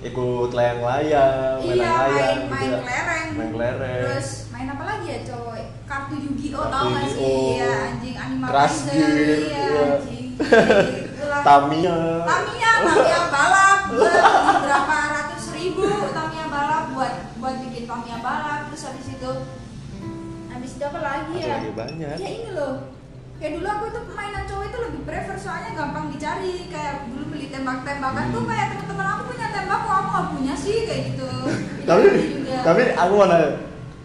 ikut layang-layang, main iya layang-layang main main gitu ya. kelereng Main kelereng. terus main apa lagi ya cowok kartu Yu-Gi-Oh tau gak sih iya anjing animal Crush Ranger, Gear, iya iya. anjing <laughs> Tamiya. Tamiya, Tamiya balap berapa ratus ribu Tamiya balap buat buat bikin Tamiya balap terus habis itu habis itu apa lagi ya? lagi banyak. Ya ini loh. Kayak dulu aku tuh mainan cowok itu lebih prefer soalnya gampang dicari kayak dulu beli tembak-tembakan tuh Hmm. kayak teman-teman aku punya tembak kok aku gak punya sih kayak gitu. <laughs> Tapi tapi aku mau nanya,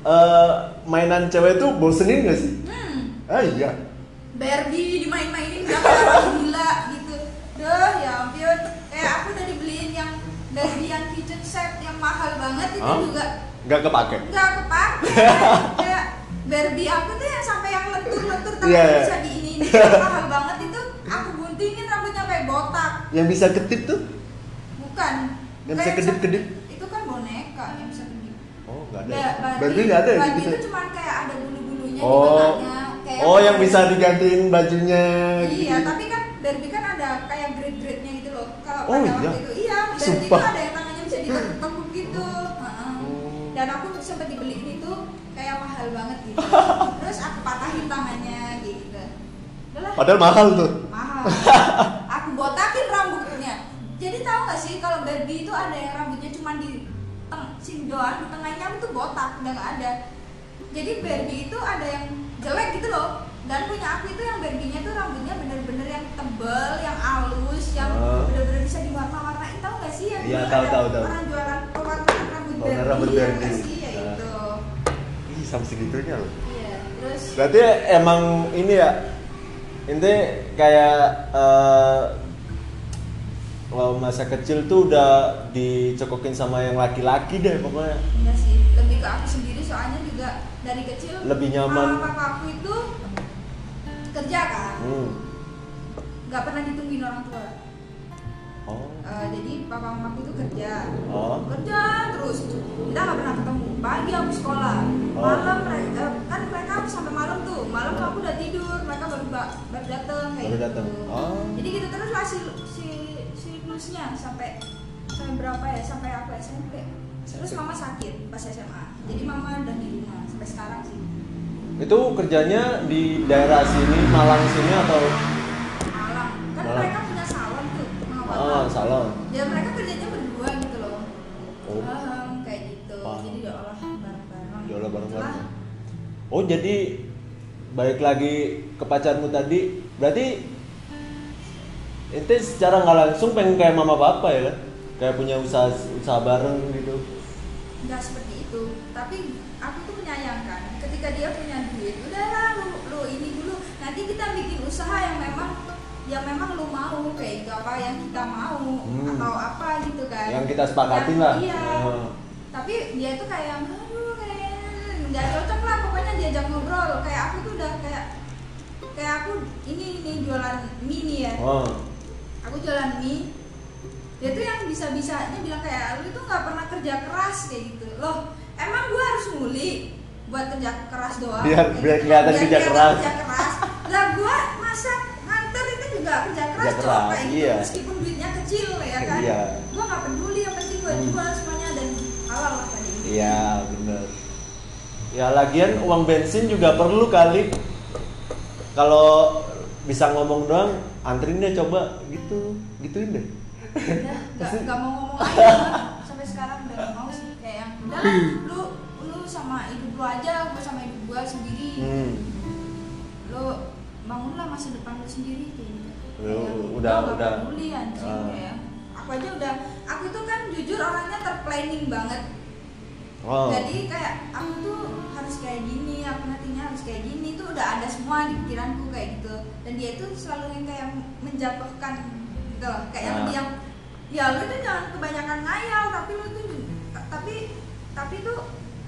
eh, mainan cewek tuh bosenin gak sih? hmm, Ah iya. Barbie dimain-mainin gak <laughs> gila gitu. Duh ya ampun. Kayak aku udah dibeliin yang Barbie yang kitchen set yang mahal banget itu Hah? juga Nggak kepake. nggak kepake <laughs> kayak Barbie aku tuh yang sampai yang lentur-lentur tapi Iya, iya. bisa di ini mahal banget itu aku guntingin rambutnya kayak botak Yang bisa ketip tuh? bukan Yang bisa kedip-kedip? itu kan boneka yang bisa kedip Oh nggak ada. Ba- Barbie, ada ya gitu. itu cuman kayak ada bulu-bulunya di Oh. kayak Oh yang bisa digantiin bajunya. gitu. iya tapi kan Barbie kan ada kayak grade-grade-nya gitu loh kalau Oh, pada iya? waktu itu iya Barbie itu Sumpah. ada yang tangannya bisa ditekuk gitu Heeh. Oh. dan aku sempat dibeliin itu kayak mahal banget gitu. <laughs> Terus aku patahin tangannya gitu. Udah Padahal mahal tuh. mahal. <laughs> Aku botakin rambutnya. Jadi tahu nggak sih kalau Barbie itu ada yang rambutnya cuma di teng sini doang di tengahnya itu botak udah nggak ada. Jadi Barbie itu ada yang jelek gitu loh. Dan punya aku itu yang Barbie-nya tuh rambutnya bener-bener yang tebel yang halus yang Ah. bener-bener bisa diwarna-warnain. Tahu nggak sih yang Iya, dulu tahu, ada tahu, tahu. orang jualan pewarnaan rambut Barbie rambut ya sih? Ya Ah. itu sampai segitunya loh. iya terus Berarti emang ini ya Intinya kayak eh kalau masa kecil tuh udah dicekokin sama yang laki-laki deh pokoknya. Enggak sih, lebih ke aku sendiri soalnya juga dari kecil Lebih nyaman. Mama papa aku itu kerja kan, Hmm. nggak pernah ditungguin orang tua. Oh. Eh, jadi papa mama itu kerja, Oh. kerja terus. Kita nggak pernah ketemu. Pagi aku sekolah, Oh. malam mereka kan mereka aku sampai malam tuh. Malam aku udah tidur, mereka baru ba- baru datang kayak Baru gitu. datang. Oh. Jadi gitu terus lah si si siklusnya sampai sampai berapa ya? Sampai aku SMP. Terus mama sakit pas SMA. Jadi mama udah di rumah sampai sekarang sih. Itu kerjanya di daerah sini, Malang sini atau Malang. Kan Malang. mereka punya salon tuh. mama papa. Oh, salon? Ya mereka kerjanya berdua gitu loh. Oh. Paham, kayak gitu. Paham. Jadi ya Allah bareng-bareng. Diolah bareng-bareng. Lah, Oh, jadi balik lagi ke pacarmu tadi, berarti ente secara nggak langsung pengen kayak mama papa ya? Kayak punya usaha usaha bareng gitu. nggak seperti itu. Tapi aku tuh menyayangkan ketika dia punya duit, udahlah lu, lu ini dulu. Nanti kita bikin usaha yang memang yang memang lu mau kayak gitu apa yang kita mau Hmm. atau apa gitu kan. Yang kita sepakatin Yang- lah. Iya. Oh. Tapi dia tuh kayak aduh kayak nggak cocok lah pokoknya diajak ngobrol. Kayak aku tuh udah kayak kayak aku ini ini jualan mie nih ya. Oh. Aku jualan mie. Dia tuh yang bisa-bisanya bilang kayak lu itu nggak pernah kerja keras kayak gitu. Loh, emang gua harus nguli buat kerja keras doang. Biar- biar gitu. kelihatan kerja keras. kerja keras. Lah gua masak itu juga kerja keras, Kerja keras, kayak gitu. iya. Meskipun duitnya kecil ya kan. Iya. Gua nggak peduli yang penting gua Hmm. jual semuanya dan halal lah tadi. Iya, bener. Ya lagian uang bensin juga perlu kali. Kalau bisa ngomong doang, anterin deh coba gitu, gituin deh. udah <laughs> nggak nggak mau ngomong aja <laughs> sampai sekarang udah mau sih kayak yang udah <clears throat> lu lu sama hidup lu aja gua sama hidup gua sendiri Hmm. lu bangunlah masa depan lu sendiri kayak Kayak, udah- nggak udah. peduli anjing Ah. kayak aku aja udah aku tuh kan jujur orangnya terplanning banget Oh. jadi kayak aku tuh harus kayak gini aku nantinya harus kayak gini tuh udah ada semua di pikiranku kayak gitu dan dia itu selalu yang kayak menjatuhkan gitu loh. kayak yang Ah. diam ya lu tuh jangan kebanyakan ngayal tapi lu tuh tapi tapi tuh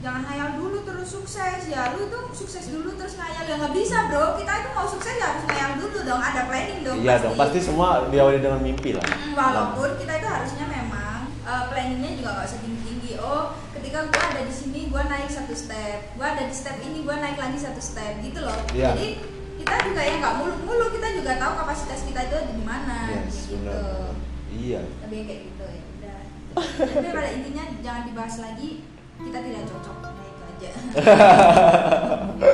jangan ngayal dulu terus sukses. Ya lu tuh sukses dulu terus ngayal. Ya nggak bisa bro. Kita itu mau sukses ya harus ngayal dulu dong. Ada planning dong iya dong pasti. semua diawali dengan mimpi lah. Walaupun kita itu harusnya memang eh, planningnya juga nggak usah tinggi tinggi oh ketika gua ada di sini gua naik satu step. Gua ada di step ini gua naik lagi satu step. Gitu loh. Iya. jadi kita juga ya nggak mulu-mulu kita juga tahu kapasitas kita itu ada di mana. Yes gitu. benar. Iya. Lebih kayak gitu ya. Udah. Tapi pada intinya jangan dibahas lagi kita tidak cocok. Nah itu aja. <laughs>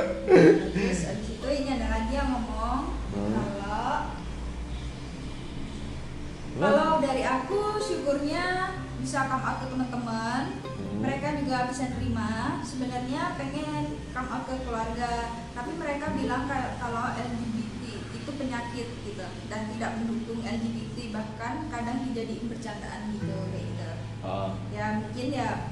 Terus abis itu ini ada lagi yang ngomong Hmm. kalau kalau dari aku syukurnya bisa come out ke teman-teman. Hmm. mereka juga bisa terima sebenarnya pengen come out ke keluarga tapi mereka bilang kalau LGBT itu penyakit gitu dan tidak mendukung LGBT bahkan kadang dijadiin bercandaan gitu kayak gitu. Ah, ya mungkin ya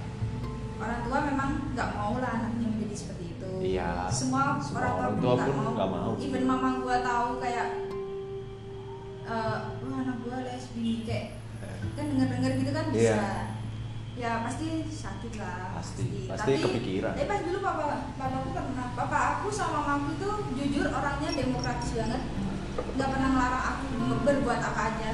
orang tua memang nggak mau lah anaknya menjadi seperti itu Iya. semua, Semua orang orang tua pun nggak mau. mau. even mama gua tahu kayak eh wah anak gua lesbi kayak kan denger denger gitu kan bisa Iya. ya pasti sakit lah Pasti, pasti tapi kepikiran. tapi pas dulu papa papa aku pernah papa aku sama mamaku tuh jujur orangnya demokratis banget nggak pernah melarang aku berbuat apa aja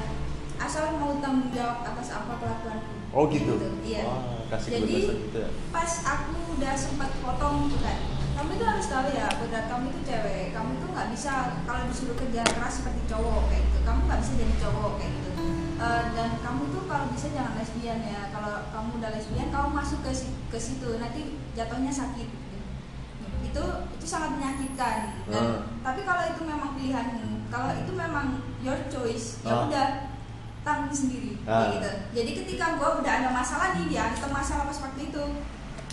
asal mau tanggung jawab atas apa kelakuanku oh gitu iya Wah, kasih Jadi, gitu ya pas aku udah sempat potong gitu kan kamu itu harus tahu ya berat kamu itu cewek kamu itu nggak bisa kalau disuruh kerja keras seperti cowok kayak gitu kamu nggak bisa jadi cowok kayak gitu Eh, dan kamu tuh kalau bisa jangan lesbian ya kalau kamu udah lesbian kamu masuk ke ke situ nanti jatuhnya sakit gitu. itu itu sangat menyakitkan dan Hmm. tapi kalau itu memang pilihanmu kalau itu memang your choice ya Ah. udah tanggung sendiri. Ah. gitu. Jadi ketika gua udah ada masalah nih dia hantam masalah pas waktu itu.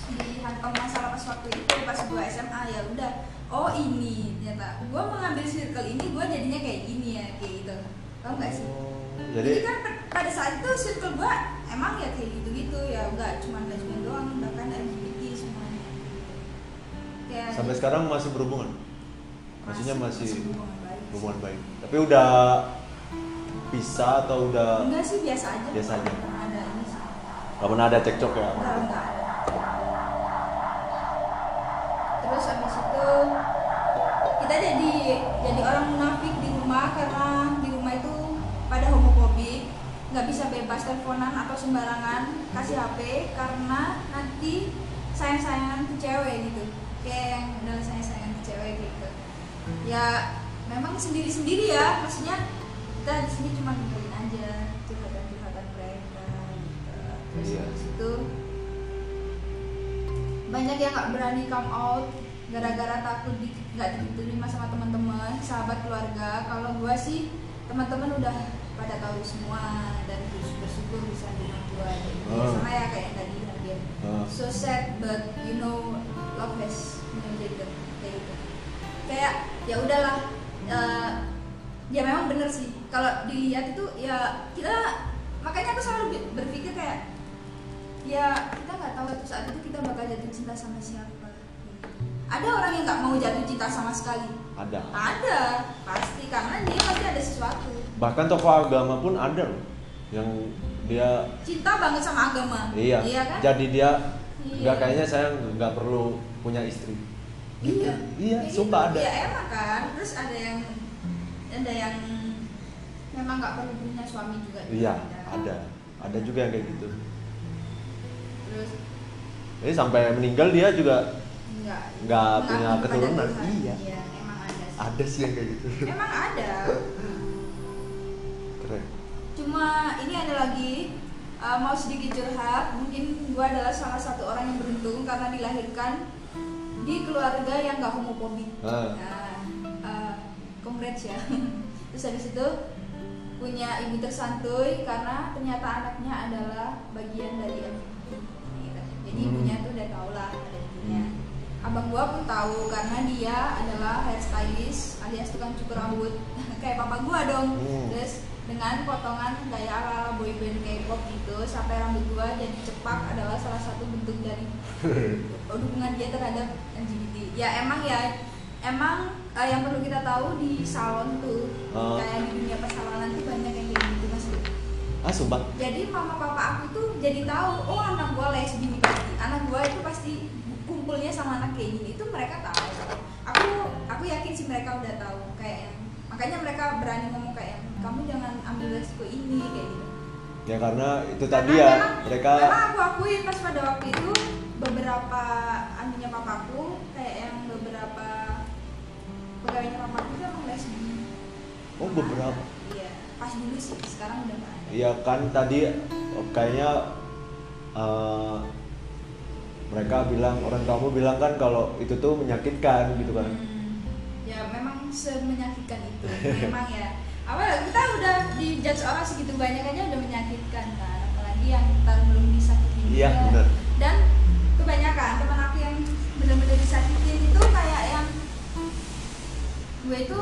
Dihantam masalah pas waktu itu pas gua SMA ya udah. Oh ini. Ternyata gua mengambil circle ini gua jadinya kayak gini ya kayak gitu. Tau gak sih? Oh, jadi, jadi kan pada saat itu circle gua emang ya kayak gitu-gitu ya. Enggak cuma lesbian doang bahkan LGBT semuanya. Kayak sampai sekarang masih berhubungan? Maksudnya masih hubungan baik. hubungan baik. Tapi udah bisa atau udah enggak sih biasa aja. Biasa aja. Nggak pernah ada ini sih. Nggak pernah ada cekcok ya? Enggak enggak ada. Terus abis itu kita jadi jadi orang munafik di rumah karena di rumah itu pada homofobik. Nggak bisa bebas teleponan atau sembarangan kasih HP karena nanti sayang-sayangan ke cewek gitu. Kayak yang udah sayang-sayangan ke cewek gitu. Ya memang sendiri-sendiri ya maksudnya kita di sini cuma dengerin aja curhatan-curhatan mereka gitu terus Iya. habis itu banyak yang nggak berani come out gara-gara takut di, nggak diterima sama teman-teman sahabat keluarga kalau gua sih teman-teman udah pada tahu semua dan terus bersyukur bisa dengan gitu. Ya, Oh. sama ya kayak yang tadi Nadia Oh. so sad but you know love has it kayak gitu kayak ya udahlah eh, ya memang bener sih kalau dilihat itu ya kita makanya aku selalu berpikir kayak ya kita nggak tahu itu saat itu kita bakal jatuh cinta sama siapa. Ada orang yang nggak mau jatuh cinta sama sekali. Ada. Ada pasti karena dia pasti ada sesuatu. Bahkan tokoh agama pun ada loh yang dia cinta banget sama agama. Iya, kan? Jadi dia Iya. nggak kayaknya saya nggak perlu punya istri. Gitu Iya, iya sumpah gitu. ada. Ya emang kan, terus ada yang ada yang nggak perlu punya suami juga. iya ada ada juga yang kayak gitu Terus jadi sampai meninggal dia juga nggak Nggak punya keturunan. Iya. Iya, emang ada. Sih. ada sih yang kayak gitu Emang ada. keren Cuma ini ada lagi uh, mau sedikit curhat. Mungkin gua adalah salah satu orang yang beruntung karena dilahirkan di keluarga yang nggak homofobik. Ah. Nah, uh, congrats ya. <laughs> Terus habis itu punya ibu tersantuy karena ternyata anaknya adalah bagian dari LGBT. Gitu. Jadi Hmm. ibunya tuh udah tau lah ada ibunya. Hmm. Abang gua pun tahu karena dia adalah hairstylist alias tukang cukur rambut <laughs> kayak papa gua dong. Hmm. Terus dengan potongan gaya ala boyband K-pop gitu sampai rambut gua jadi cepak adalah salah satu bentuk dari <laughs> dukungan dia terhadap LGBT. Ya emang ya emang eh, yang perlu kita tahu di salon tuh Oh. kayak di dunia persalonan tuh banyak yang kayak gitu mas. ah sumpah Jadi mama papa aku tuh jadi tahu oh anak gua lesbi nih pasti. Anak gua itu pasti kumpulnya sama anak kayak gini itu mereka tahu aku aku yakin sih mereka udah tahu kayak yang makanya mereka berani ngomong kayak yang, kamu jangan ambil resiko ini kayak gitu ya karena itu Karena tadi ya memang- mereka memang aku akuin pas pada waktu itu beberapa anunya papaku kayak yang pegawainya papaku itu emang lesbi oh beberapa. Iya pas dulu sih sekarang udah nggak ada. Iya kan tadi oh, kayaknya eh, mereka bilang orang kamu bilang kan kalau itu tuh menyakitkan gitu kan. Hmm, ya memang semenyakitkan itu. Memang ya. Apa kita udah dijudge orang segitu banyak aja udah menyakitkan kan apalagi yang ntar belum disakitin Iya, benar. dan kebanyakan teman aku yang benar-benar yang gue itu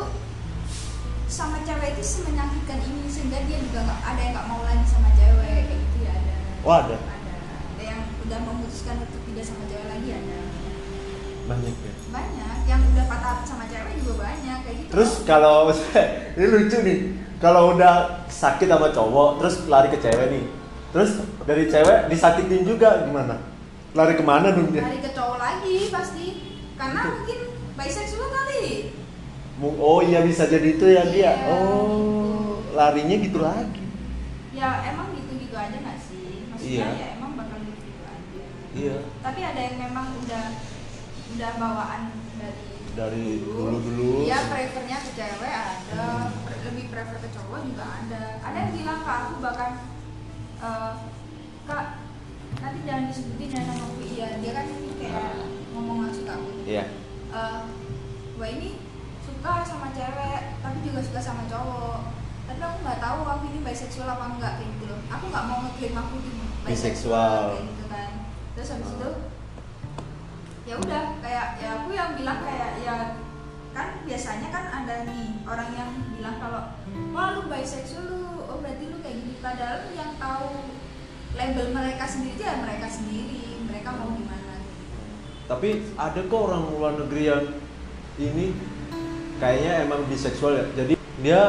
sama cewek itu semenyakitkan ini sehingga dia juga nggak ada yang nggak mau lagi sama cewek kayak gitu ya ada Oh, ada? ada ada yang udah memutuskan untuk tidak sama cewek lagi ada Banyak ya. banyak yang udah patah sama cewek juga banyak kayak gitu Terus kalau <laughs> ini lucu nih, kalau udah sakit sama cowok terus lari ke cewek nih. Terus dari cewek disakitin juga gimana? Lari ke mana dong dia? lari ke cowok lagi pasti karena mungkin bisexual kali Oh iya bisa jadi itu ya dia. Iya, Oh larinya gitu lagi. ya emang gitu gitu aja nggak sih maksudnya Iya. ya emang bakal gitu gitu aja Iya. tapi ada yang memang udah udah bawaan dari Dari dulu-dulu. ya prefernya ke cewek ada lebih prefer ke cowok juga ada ada yang bilang ke aku bahkan eh, kak nanti jangan disebutin ya nama aku iya dia kan kayak ngomong langsung ke aku Iya. eh wah ini suka sama cewek tapi juga suka sama cowok. Tapi aku nggak tahu aku ini bisexual apa enggak kayak gitu loh. Aku nggak mau ngeklaim aku itu Bisexual. kayak gitu kan. Terus habis itu ya udah kayak ya aku yang bilang kayak ya kan biasanya kan ada nih orang yang bilang kalau wah lu bisexual lu oh berarti lu kayak gini. Padahal yang tahu label mereka sendiri ya mereka sendiri mereka mau gimana Tapi ada kok orang luar negeri yang ini kayaknya emang biseksual ya. Jadi dia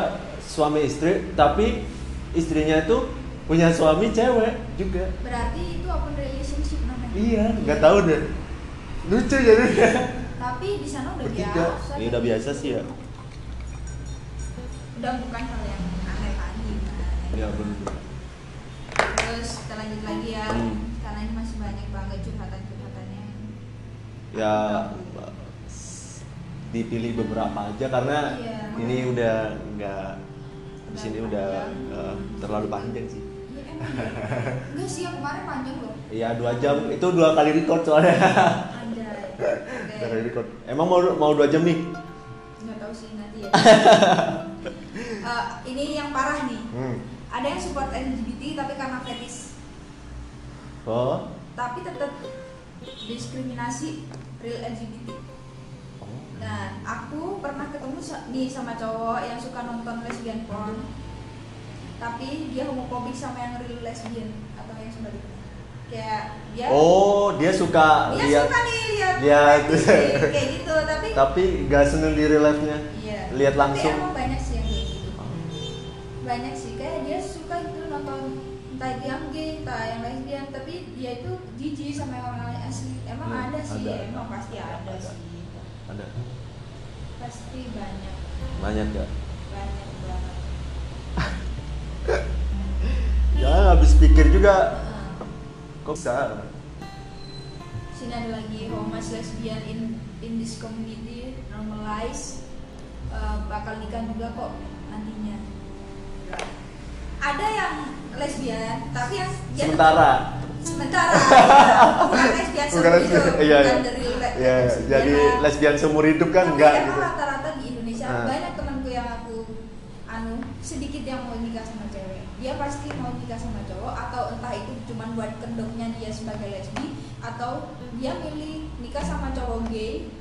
suami istri tapi istrinya itu punya suami cewek juga. berarti itu open relationship namanya Iya, nggak tahu deh. Lucu jadi. tapi di sana udah Bertiga. biasa Ini udah biasa sih ya. udah bukan hal yang aneh lagi kan Ya benar. terus kita lanjut lagi ya Hmm. karena ini masih banyak banget curhatan curhatannya Ya dipilih beberapa aja karena Iya. ini udah nggak di sini Udah eh, terlalu panjang sih. Iya ya. enggak sih yang kemarin panjang loh Iya dua jam itu dua kali record soalnya. ada Dua kali record. Emang mau mau dua jam nih? nggak tahu sih nanti ya <laughs> Eh, ini yang parah nih Hmm. ada yang support LGBT tapi karena fetish Oh. tapi tetap diskriminasi real LGBT. Nah, aku pernah ketemu nih sama cowok yang suka nonton lesbian porn, tapi dia homofobik sama yang real lesbian atau yang sebaliknya. Kayak dia, Oh, dia suka dia lihat suka nih lihat lihat. <laughs> kayak gitu, tapi tapi nggak seneng di real life-nya. iya, lihat Tapi langsung. emang banyak sih yang kayak gitu. Banyak sih, kayak dia suka gitu nonton entah itu yang gay, entah yang lesbian, tapi dia itu jijik sama yang orang asli. Emang Hmm, ada sih, ada. emang pasti ada, Ada. sih. Ada. Pasti banyak, Banyak ya. banyak banget. Jangan <laughs> habis pikir juga. Heeh. Kok bisa? sini ada lagi homas lesbian in in this community normalize uh, bakal nikah juga kok nantinya ada yang lesbian tapi yang dia Sementara. Sementara bukan lesbian Bukan seumur lesbian, hidup iya, bukan iya. dari le- Ya, lesbian jadi lah. lesbian seumur hidup kan Tapi enggak gitu. rata-rata di Indonesia Ah. banyak temanku yang aku anu sedikit yang mau nikah sama cewek dia pasti mau nikah sama cowok atau entah itu cuman buat kedoknya dia sebagai lesbi atau dia milih nikah sama cowok gay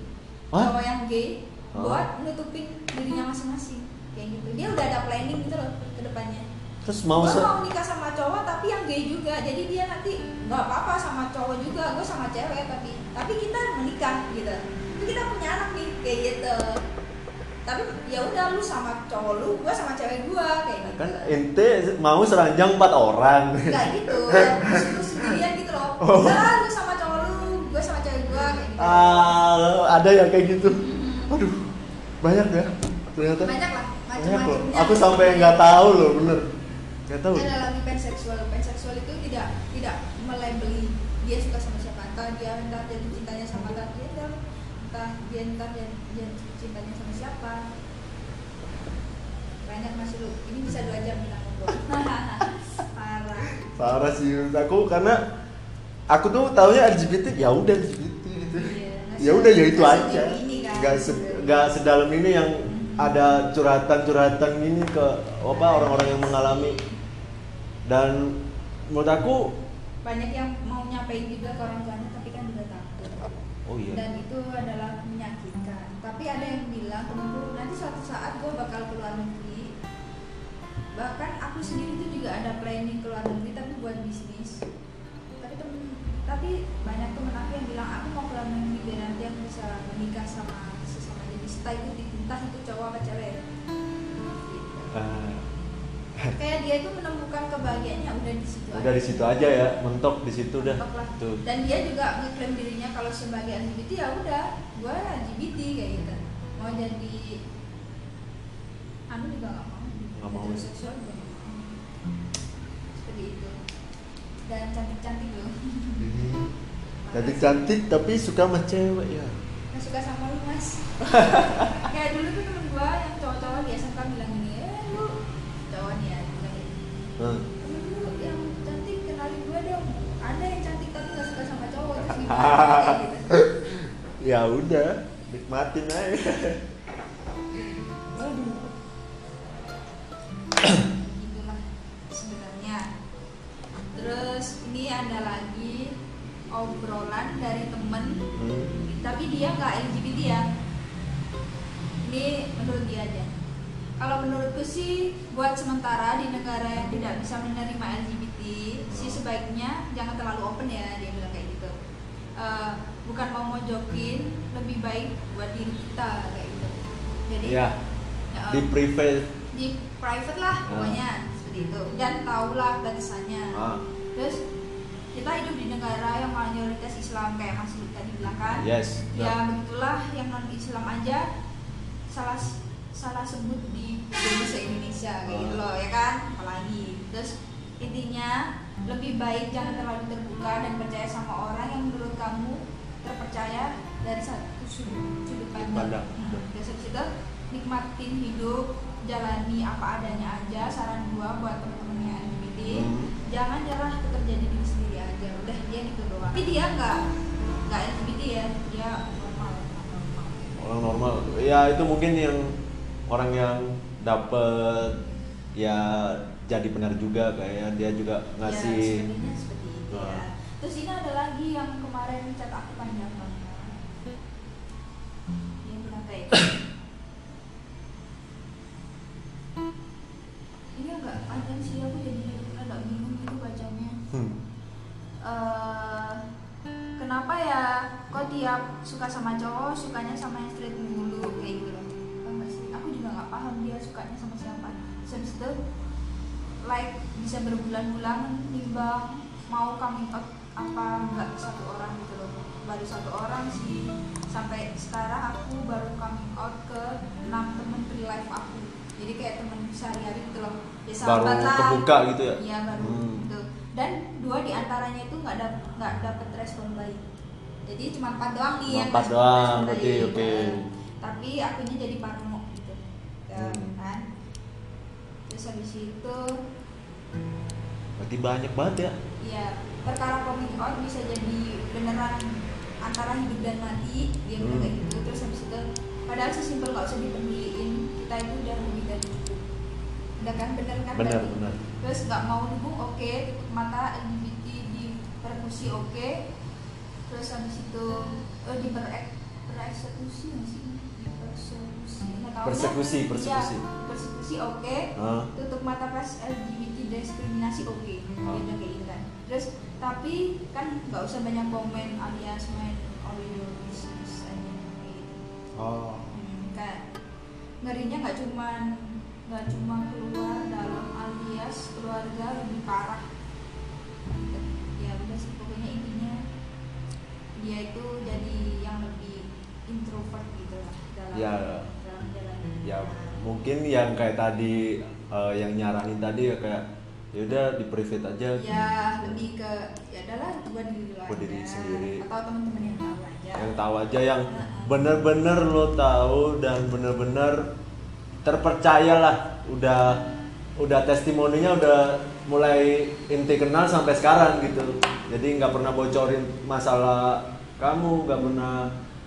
Hah? cowok yang gay buat nutupin dirinya masing-masing kayak gitu dia udah ada planning gitu loh ke depannya Terus mau gue mau nikah sama cowok tapi yang gay juga. Jadi dia nanti nggak apa-apa sama cowok juga gue sama cewek tapi tapi kita menikah gitu. Tapi kita punya anak nih kayak gitu. Tapi ya udah lu sama cowok lu gue sama cewek gue kayak gitu. Kan ente mau seranjang empat orang. nggak gitu. <laughs> Ya lu sendirian gitu loh. Oh. udah lu sama cowok lu gue sama cewek gue kayak ah ada ya kayak gitu. Aduh banyak ya ternyata. Banyak lah banyak loh macam-macamnya. Aku sampai nggak tahu loh bener nggak tahu. Ada lagi panseksual panseksual itu tidak tidak melabeli dia suka sama siapa. Entah dia entah dia cintanya sama entah dia entah entah dia entah dia, dia cintanya sama siapa. Banyak masih lu ini bisa dua jam bilang ngobrol. <laughs> Parah. Parah sih menurut aku karena aku tuh taunya LGBT ya udah LGBT gitu. Iya, ya udah ya itu aja. kan. nggak se- nggak sedalam ini yang ada curhatan-curhatan ini ke apa orang-orang yang mengalami dan menurut aku banyak yang mau nyampein juga ke orang tuanya tapi kan juga takut. Oh iya. Dan itu adalah menyakitkan. Tapi ada yang bilang temenku nanti suatu saat gue bakal keluar negeri. Bahkan aku sendiri tuh juga ada planning keluar negeri tapi buat bisnis. Tapi temen tapi banyak temen aku yang bilang aku mau keluar negeri biar nanti aku bisa menikah sama sesama jenis. Entah itu entah itu cowok apa cewek. Gitu. Ah, <laughs> kayak dia itu menemukan kebahagiaannya udah di situ udah di situ aja ya mentok di situ dah. Mentok lah. tuh dan dia juga ngeklaim dirinya kalau sebagai LGBT ya udah gue LGBT kayak gitu. Mau jadi anu juga nggak mau. Nggak mau. heteroseksual juga seperti itu. Dan cantik cantik loh. <laughs> Cantik cantik tapi suka sama cewek ya. Nggak suka sama lu mas. <laughs> Kayak dulu tuh temen gue yang cowok-cowok di SMK bilang ya gini Hmm. temen lu yang cantik kenalin gue dong. Ada yang cantik tapi nggak suka sama cowok terus gimana kayak gitu ya udah nikmatin aja. Itulah sebenarnya terus ini ada lagi obrolan dari temen Hmm. tapi dia nggak LGBT ya. Ini menurut dia aja kalau menurutku sih buat sementara di negara yang tidak bisa menerima LGBT sih sebaiknya jangan terlalu open ya dia bilang kayak gitu. Eh, bukan mau mojokin lebih baik buat diri kita kayak gitu. Jadi ya ya, di private. di private lah Ah. pokoknya seperti itu. Dan tahulah batasannya. Ah, terus kita hidup di negara yang mayoritas Islam kayak Mas Lut tadi bilang kan? Yes ya begitulah yang non Islam aja. Salah salah sebut di bahasa Indonesia kayak gitu loh ya kan apalagi terus intinya lebih baik jangan terlalu terbuka dan percaya sama orang yang menurut kamu terpercaya dari satu sudut, sudut pandang. Hmm. Terus itu nikmatin hidup, jalani apa adanya aja. Saran gua buat temen-temen yang LGBT, Hmm. jangan nyerah tetap jadi diri sendiri aja. Udah dia gitu doang. Tapi dia nggak nggak LGBT ya, dia normal. normal. orang normal ya itu mungkin yang orang yang dapet ya jadi benar juga kayak dia juga Ya, ngasih sebenarnya seperti itu ya. Ah. Terus ini ada lagi yang kemarin chat aku panjang banget. Dia bilang kayak ini agak panjang sih aku jadi agak bingung gitu bacanya. Hmm. Eh, kenapa ya kok tiap suka sama cowok sukanya sama yang Habis itu like bisa berbulan-bulan nimbang mau coming out apa nggak satu orang gitu loh baru satu orang sih sampai sekarang aku baru coming out ke enam temen real life aku jadi kayak temen sehari-hari gitu loh ya baru lah kebuka gitu ya Iya baru Hmm. gitu. Dan dua di antaranya itu nggak dap nggak dapet respon baik. Jadi cuma empat doang nih yang empat doang, berarti oke. Nah, Tapi akunya jadi parno gitu. Ya, Hmm. kan. Terus habis itu berarti banyak banget ya? Ya perkara coming out bisa jadi beneran antara hidup dan mati dia bilang Hmm. kayak gitu. Terus habis itu padahal sesimpel nggak usah dipeduliin kita itu udah lebih dari cukup. Udah kan? Bener kan benar tadi? benar terus nggak mau dukung oke tutup mata LGBT di persekusi oke. Terus habis itu eh, di perek pereksekusi nggak sih? Di tahu Persekusi, dah. persekusi. Iya, persekusi oke Ah. tutup mata pas LGBT diskriminasi oke Ah. dia bilang kayak gitu kan terus tapi kan nggak usah banyak komen alias main all your business aja gitu oh Hmm, kayak ngerinya nggak cuman nggak cuma keluar dalam alias keluarga lebih parah ya udah sih pokoknya intinya dia itu jadi yang ya dalam menjalani ya mungkin yang kayak tadi eh, yang nyaranin tadi ya kayak yaudah di private aja. Ya lebih ke ya adalah buat diri lo Buat diri sendiri. atau teman-teman yang tahu aja. Yang tahu aja yang bener-bener lo tahu dan bener-bener terpercaya lah udah udah testimoninya udah mulai inti kenal sampai sekarang gitu. Jadi nggak pernah bocorin masalah kamu nggak pernah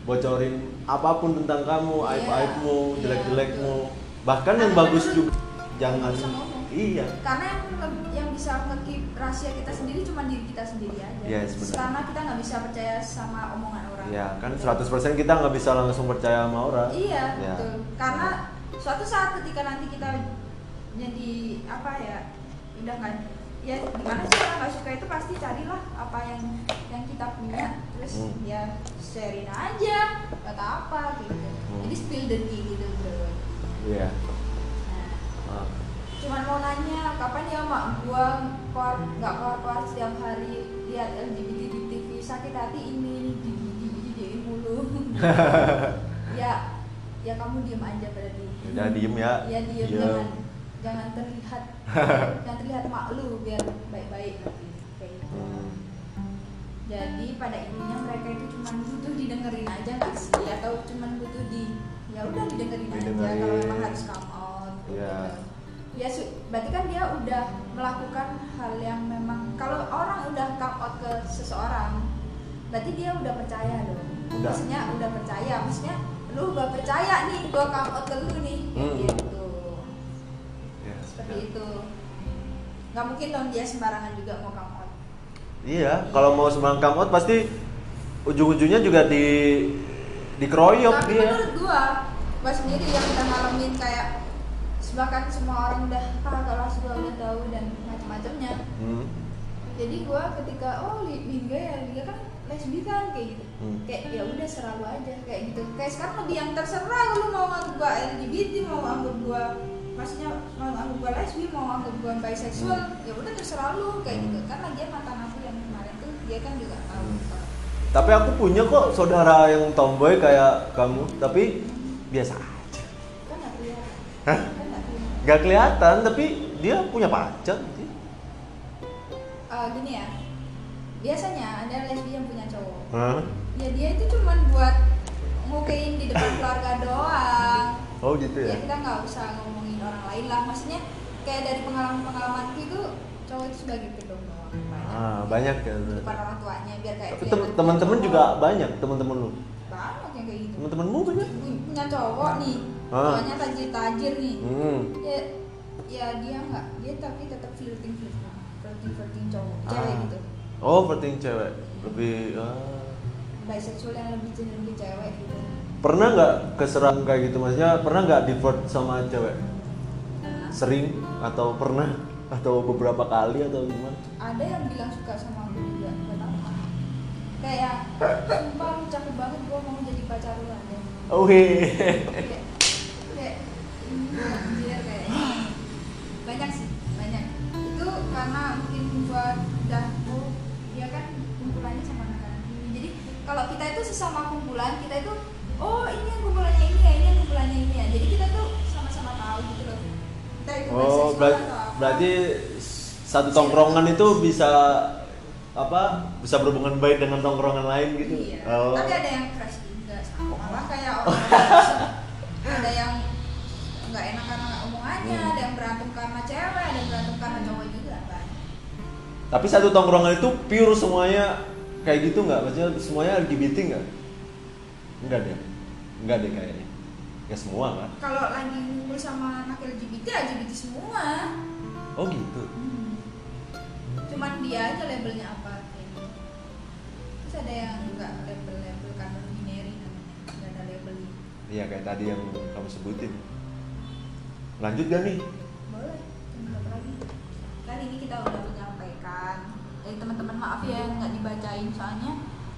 bocorin apa pun tentang kamu Iya. aib aibmu Iya, jelek jelekmu betul. bahkan yang bagus juga jangan iya karena yang yang bisa nge-keep rahasia kita sendiri cuma diri kita sendiri aja Yes, benar. karena kita nggak bisa percaya sama omongan orang ya kan Gitu. 100% kita nggak bisa langsung percaya sama orang iya Ya. betul karena suatu saat ketika nanti kita jadi apa ya udah nggak ya gimana sih orang nggak suka itu pasti carilah apa yang yang kita punya terus Hmm. ya sharein aja kata apa gitu Hmm. jadi spill the tea gitu bro iya nah, Ah. cuman mau nanya kapan ya mak gua keluar nggak keluar keluar setiap hari lihat LGBT di TV sakit hati ini ini di di di di mulu <laughs> ya ya kamu diem aja berarti ya diem ya ya diem Diem. jangan jangan terlihat <laughs> jangan terlihat malu biar baik-baik nanti kayak gitu jadi pada intinya mereka itu cuma butuh didengerin aja nggak sih atau cuma butuh di ya udah didengerin, aja Didengerin. kalau memang harus come out gitu. Iya. ya berarti kan dia udah melakukan hal yang memang kalau orang udah come out ke seseorang berarti dia udah percaya dong Udah. maksudnya udah percaya maksudnya lu gak percaya nih gua come out ke lu nih Hmm. gitu seperti itu nggak mungkin dong dia sembarangan juga mau come out Iya, kalau mau sembarang come out pasti ujung-ujungnya juga di dikeroyok tapi dia. menurut gua gua sendiri yang udah ngalamin kayak bahkan semua orang udah ah kelas gua udah tahu dan macam-macamnya Hmm. jadi gua ketika oh li- Liga ya Liga kan lesbi kan kayak gitu Hmm. kayak ya udah selalu aja kayak gitu kayak sekarang lebih yang terserah lu mau anggap gua LGBT mau anggap gua maksudnya mau anggap gua lesbi mau anggap gua bisexual ya udah terserah lu kayak gitu Hmm. kan lagian mantan aku yang kemarin tuh dia kan juga tahu Hmm. kalau- Tapi aku punya kok saudara yang tomboy kayak kamu, tapi biasa aja. kan nggak kelihatan Hah? kan nggak kelihatan Gak kelihatan, tapi dia punya pacar. Eh, gini ya biasanya ada lesbi yang punya cowok Hah? ya dia itu cuman buat ngukein di depan keluarga doang Oh gitu ya ya? kita nggak usah ngomongin orang lain lah maksudnya kayak dari pengalaman pengalamanku itu cowok itu sebagai pedong doang banyak Ah, banyak ya. depan orang tuanya biar kayak Tapi teman-teman juga banyak, teman-teman lu. banyak yang kayak gitu Teman-temanmu banyak? punya cowok nih Ah. cowoknya tajir tajir nih Hmm. ya ya dia nggak dia tapi tetap flirting flirting flirting flirting cowok cewek Ah. gitu Oh, penting cewek. Lebih ah. bisexual yang lebih cenderung ke cewek gitu Pernah nggak keserang kayak gitu maksudnya? Pernah nggak di flirt sama cewek? Sering atau pernah atau beberapa kali atau gimana? ada yang bilang suka sama aku juga gak tahu kayak sumpah lu cakep banget gue mau jadi pacar lu aja Oke. kayak kayak anjir kayak. Banyak sih banyak. Itu karena mungkin gua udah oh dia kan kumpulannya sama anak-anak ini. Jadi kalau kita itu sesama kumpulan kita itu oh ini yang kumpulannya ini ya ini yang kumpulannya ini ya. Jadi kita tuh sama-sama tahu gitu Oh, apa. berarti satu tongkrongan itu bisa apa? Bisa berhubungan baik dengan tongkrongan lain gitu. Iya. Oh. Tapi ada yang crush juga sama. Malah kayak <laughs> orang ada yang nggak enak karena omongannya, Hmm. ada yang berantem karena cewek, ada yang berantem karena cowok juga kan. Tapi satu tongkrongan itu pure semuanya kayak gitu nggak? Maksudnya semuanya LGBT nggak? Enggak deh. Enggak deh kayaknya. Ya semua kan? Kalau lagi ngumpul sama anak LGBT, LGBT semua. Oh gitu. Hmm. Cuman dia aja labelnya apa kayak gitu. Terus ada yang nggak label-label karena binary namanya, nggak ada labeling. Iya kayak tadi yang kamu sebutin. Lanjut gak nih? Boleh, lagi. Kan ini kita udah menyampaikan. Jadi teman-teman maaf ya yang nggak dibacain soalnya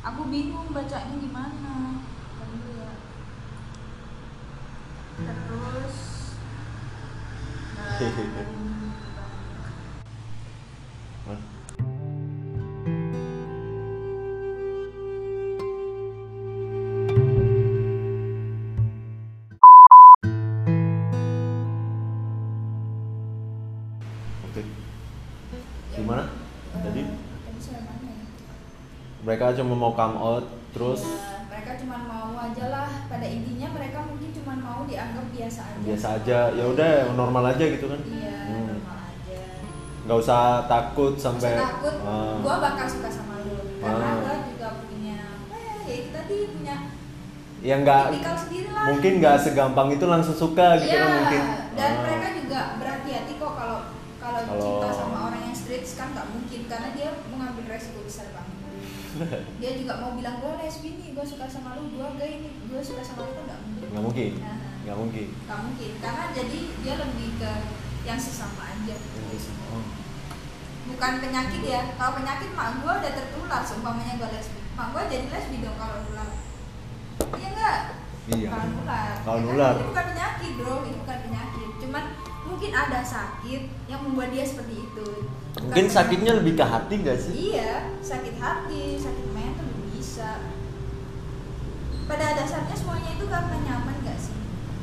aku bingung bacanya gimana. gimana? Jadi? Mereka cuma mau come out terus? Ya, mereka cuma mau aja lah pada ini dianggap biasa aja. Biasa aja. Ya udah normal aja gitu kan. Iya Hmm. normal aja. Nggak usah takut sampai Sampai takut. Ah. gua bakal suka sama lu. Karena Ah. gua juga punya apa ya ya itu tadi punya ya nggak mungkin nggak segampang itu langsung suka gitu Iya, kan mungkin. dan Ah. mereka juga berhati-hati kok kalau kalau Kalau- cinta sama orang yang straight kan nggak mungkin. Karena dia mengambil resiko besar banget. <laughs> Dia juga mau bilang gue lesbi nih gue suka sama lu gue gay nih gue suka sama lu kan nggak mungkin. Nggak mungkin. Nah, nggak mungkin. Nggak mungkin karena jadi dia lebih ke yang sesama aja. Oh. bukan penyakit ya kalau penyakit mak gue udah tertular seumpamanya gue lesbi mak gue jadi lesbi dong kalau nular iya enggak Iya. kalau nular Kalau Ya kan? ini bukan penyakit bro ini bukan penyakit. Cuman mungkin ada sakit yang membuat dia seperti itu. Bukan mungkin penyakit. sakitnya lebih ke hati nggak sih? Iya sakit hati sakit mental bisa. Pada dasarnya semuanya itu karena nyaman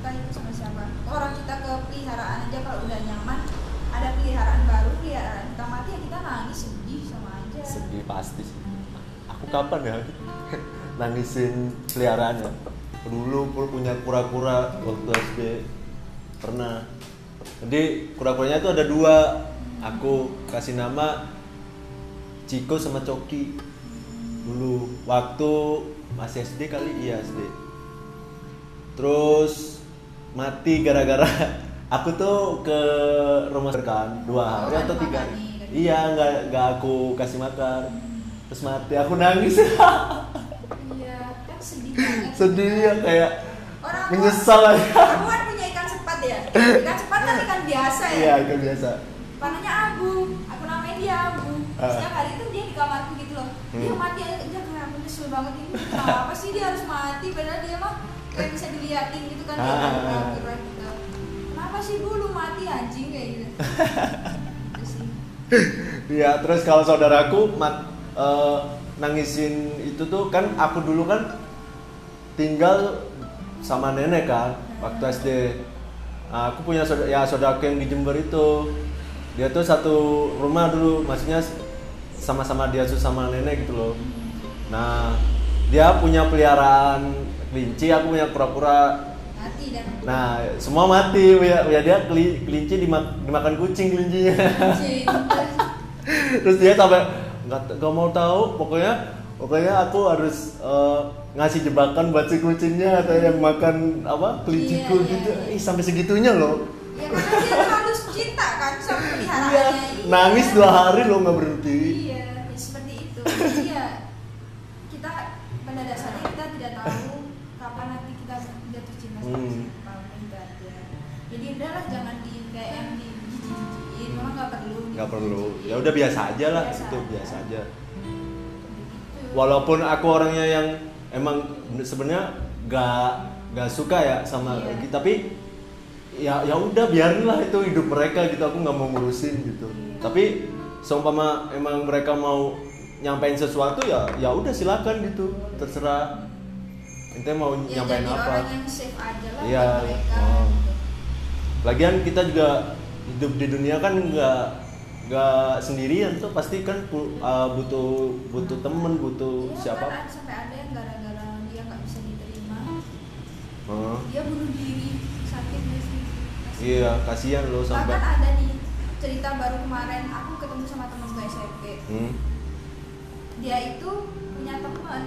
entah itu sama siapa? Orang kita ke peliharaan aja kalau udah nyaman ada peliharaan baru peliharaan kita mati ya kita nangis sedih sama aja. Sedih pasti sih. Aku kapan ya? <laughs> Nangisin peliharaan ya? Dulu pur- punya kura-kura waktu SD pernah. Jadi kura-kuranya itu ada dua. Aku kasih nama Ciko sama Coki. Dulu waktu masih SD kali iya SD terus mati gara-gara <laughs> aku tuh ke rumah kan dua hari Oh, atau nggak tiga hari. iya nggak nggak aku kasih makan. Terus mati aku nangis. <laughs> Iya kan sedih banget. Sedih ya kayak Orang- menyesal aja. aku kan punya ikan sepat ya? Ikan sepat kan ikan biasa ya? Iya itu biasa. Warnanya abu. Aku namain dia abu. Ah. setiap hari itu dia di kamarku gitu loh. Dia Hmm. mati aja aku nyesel banget ini. Kenapa sih dia harus mati? Padahal dia mah kayak bisa diliatin gitu kan Ah. gerak-gerak gitu kenapa sih bu lu mati anjing kayak gitu <laughs> Itu sih. Iya, terus kalau saudaraku mat, eh, nangisin itu tuh kan aku dulu kan tinggal sama nenek kan waktu SD. Nah, aku punya saudara, ya saudaraku yang di Jember itu. Dia tuh satu rumah dulu, maksudnya sama-sama dia tuh sama nenek gitu loh. Nah, dia punya peliharaan kelinci, aku punya kura-kura. mati dan Nah, semua mati. Ya, ya dia keli- kelinci dimak- dimakan kucing kelincinya. anjing <laughs> terus dia sampai nggak nggak mau tahu pokoknya pokoknya aku harus eh, ngasih jebakan buat si kucingnya atau yang makan apa kelinciku Iya, iya, gitu iya. ih sampai segitunya loh ya karena dia terlalu cinta kan sama iya peliharaannya nangis dua hari loh nggak berhenti Iya, ya seperti itu. Jadi ya kita pada dasarnya kita tidak tahu kapan nanti kita jatuh cinta sama Hmm. siapa itu aja. Jadi udahlah jangan di kayak yang di jijik-jijikin, memang nggak perlu. nggak perlu. Ya udah biasa aja lah. Biasa itu biasa aja. Walaupun aku orangnya yang emang sebenarnya nggak nggak suka ya sama Iya. gitu tapi ya ya udah biarin lah itu hidup mereka gitu. Aku nggak mau ngurusin gitu. Iya. tapi seumpama emang mereka mau nyampein sesuatu ya ya udah silakan gitu. Terserah. Ente mau ya, nyampein jadi apa. orang yang safe aja lah Iya, mereka. oh. Lagian kita juga hidup di dunia kan nggak nggak sendirian tuh pasti kan uh, butuh butuh temen butuh Iya, siapa kan sampai ada yang gara-gara dia nggak bisa diterima, Heeh. dia bunuh diri sakit nggak sih? Iya, kasihan lo sampai. bahkan ada nih cerita baru kemarin aku ketemu sama temen gue SMP Hmm. dia itu punya temen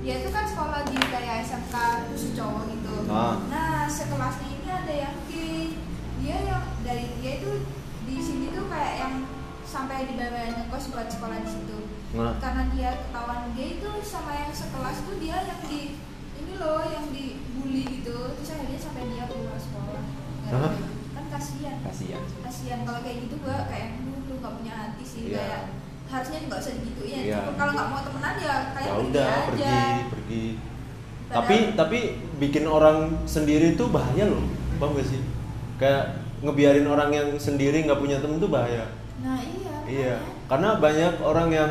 dia itu kan sekolah di kayak SMK khusus cowok gitu Ah. nah sekelasnya ini ada yang gay dia yang dari dia itu di sini tuh kayak yang sampai dibawain ngekos buat sekolah di situ Nah. karena dia ketahuan gay itu sama yang sekelas tuh dia yang di ini loh yang dibully gitu terus akhirnya sampai dia keluar sekolah Hah? kan kasihan Kasihan. kasihan kalau kayak gitu gua kayak lu lu nggak punya hati sih Iya. kayak harusnya nggak usah digituin Iya. Cukup kalau nggak mau temenan ya kayak Ya pergi udah aja pergi, pergi. Padahal- Tapi tapi bikin orang sendiri tuh bahaya loh, paham gak sih? Kayak ngebiarin orang yang sendiri nggak punya temen tuh bahaya. nah iya Iya, karena banyak orang yang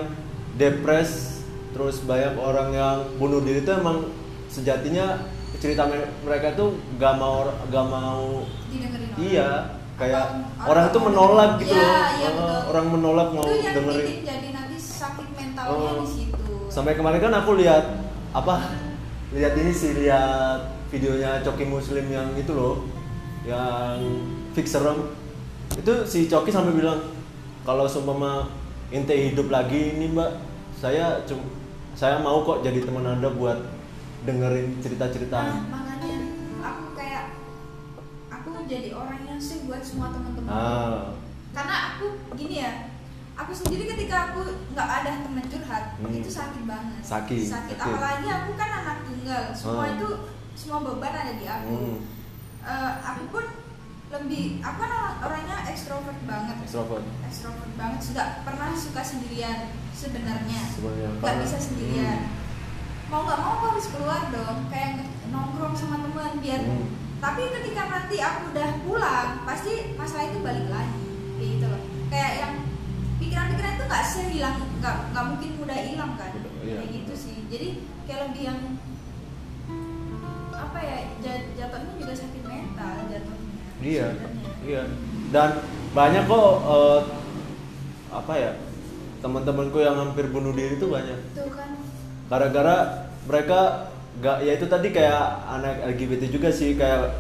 depres, terus banyak orang yang bunuh diri itu emang sejatinya cerita me- mereka tuh gak mau gak mau didengerin orang. iya kayak Atau orang itu menolak gitu Iya, loh iya, Eh, betul. orang menolak mau itu yang dengerin bikin jadi nanti sakit mental mentalnya Oh. di situ sampai kemarin kan aku lihat apa lihat ini sih lihat videonya Coki Muslim yang itu loh yang fix serem. Itu si Coki sampai bilang kalau seumpama ente hidup lagi ini mbak saya cum saya mau kok jadi teman anda buat dengerin nah cerita-cerita makanya aku kayak aku jadi orang yang sih buat semua teman-teman. Ah. Karena aku gini ya aku sendiri ketika aku nggak ada teman curhat Hmm. itu sakit banget. Sakit, sakit. sakit. apalagi aku kan anak tunggal semua Hmm. itu semua beban ada di aku. Hmm, Eh, aku pun lebih aku kan orang- orangnya ekstrovert banget. Extrovert ekstrovert banget. Sudah pernah suka sendirian sebenarnya. Nggak bisa sendirian. Hmm. mau nggak mau aku harus keluar dong. Kayak nongkrong sama teman biar Hmm. tapi ketika nanti aku udah pulang pasti masalah itu balik lagi. Kayak gitu loh. Kayak yang pikiran-pikiran itu nggak sih hilang nggak nggak mungkin mudah hilang kan? Iya. kayak gitu sih. Jadi kayak lebih yang apa ya ja- jatuhnya juga sakit jatuhnya Iya, iya. Dan banyak kok eh, apa ya teman-temanku yang hampir bunuh diri itu banyak. tuh kan Gara-gara mereka nggak ya itu tadi kayak anak LGBT juga sih kayak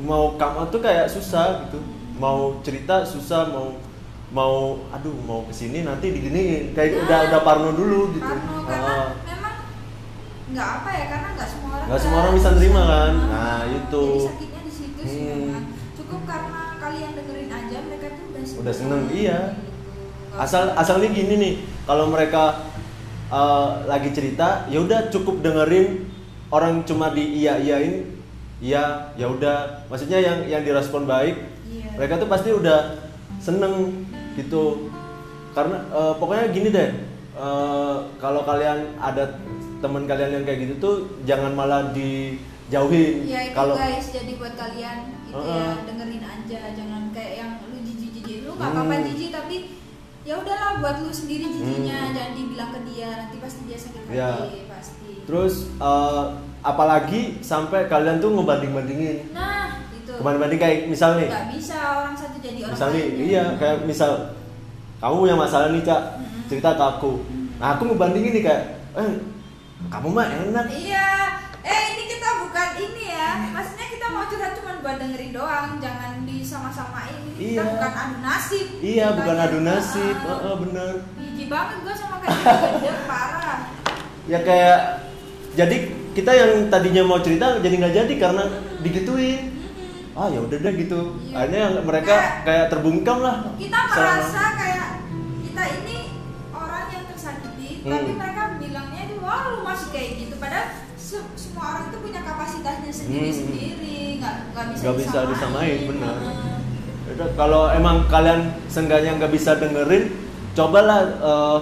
mau come out tuh kayak susah gitu. Mau cerita susah, mau mau aduh mau ke sini nanti diginiin kayak Nah, udah udah parno dulu gitu. Parno, karena Ah. memang nggak apa ya karena nggak semua orang Nggak semua orang bisa nerima kan? Nah, itu. jadi sakitnya di situ sih Hmm. memang. cukup karena kalian dengerin aja mereka tuh udah seneng Udah seneng, iya. gitu. Asal asalnya gini nih kalau mereka uh, lagi cerita ya udah cukup dengerin orang cuma di iya iyain iya ya udah maksudnya yang yang direspon baik Iya. mereka tuh pasti udah seneng gitu karena uh, pokoknya gini deh uh, kalau kalian ada teman kalian yang kayak gitu tuh jangan malah dijauhin ya itu kalau guys jadi buat kalian itu ya Heeh. dengerin aja jangan kayak yang lu jijik jijik lu nggak Hmm. apa-apa jijik tapi ya udahlah buat lu sendiri jijiknya Hmm. jangan dibilang ke dia nanti pasti dia sakit hati Ya. pasti terus uh, apalagi sampai kalian tuh ngebanding bandingin nah itu Kebanding-banding kayak misal nih, nggak bisa orang satu jadi orang misal nih, lainnya. iya kayak misal kamu punya masalah nih cak, Mm-mm. cerita ke aku. Nah aku ngebandingin nih kayak, eh kamu mah enak. Iya, eh ini kita bukan ini ya. Maksudnya kita mau curhat cuma buat dengerin doang, jangan disama-samain. Ini Kita Iya. bukan adu nasib. Iya bukan adu nasib, ah. Heeh, bener. Jijik banget gua sama kayak gitu, parah. Ya kayak jadi kita yang tadinya mau cerita jadi nggak jadi karena digituin. Ah ya udah deh gitu. Iya. Akhirnya mereka Kayak- kayak terbungkam lah. Kita merasa kayak kita ini orang yang tersakiti, Hmm. tapi mereka bilangnya wah lu masih kayak gitu. Padahal semua orang itu punya kapasitasnya sendiri-sendiri, nggak nggak bisa Hmm. Nggak bisa disamain, benar. Yaudah, kalau emang kalian seenggaknya nggak bisa dengerin, cobalah eh,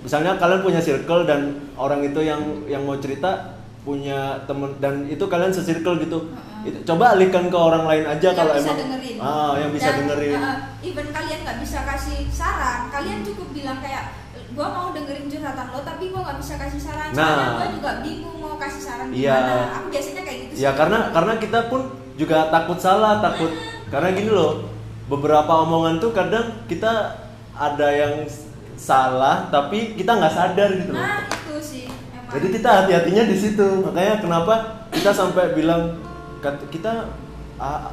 misalnya kalian punya circle dan orang itu yang yang mau cerita punya temen dan itu kalian se-circle gitu. Heeh. Itu coba alihkan ke orang lain aja yang kalau bisa emang dengerin. ah yang bisa Dan, dengerin. uh, even kalian nggak bisa kasih saran, kalian cukup bilang kayak gua mau dengerin curhatan lo tapi gua nggak bisa kasih saran. Nah. Soalnya gua juga bingung mau kasih saran Iya. gimana. Aku biasanya kayak gitu Ya karena karena kita pun juga takut salah, takut karena gini loh. Beberapa omongan tuh kadang kita ada yang salah tapi kita nggak sadar gitu loh. Nah, itu sih emang. Jadi kita hati-hatinya di situ. Makanya kenapa kita sampai bilang kita "A-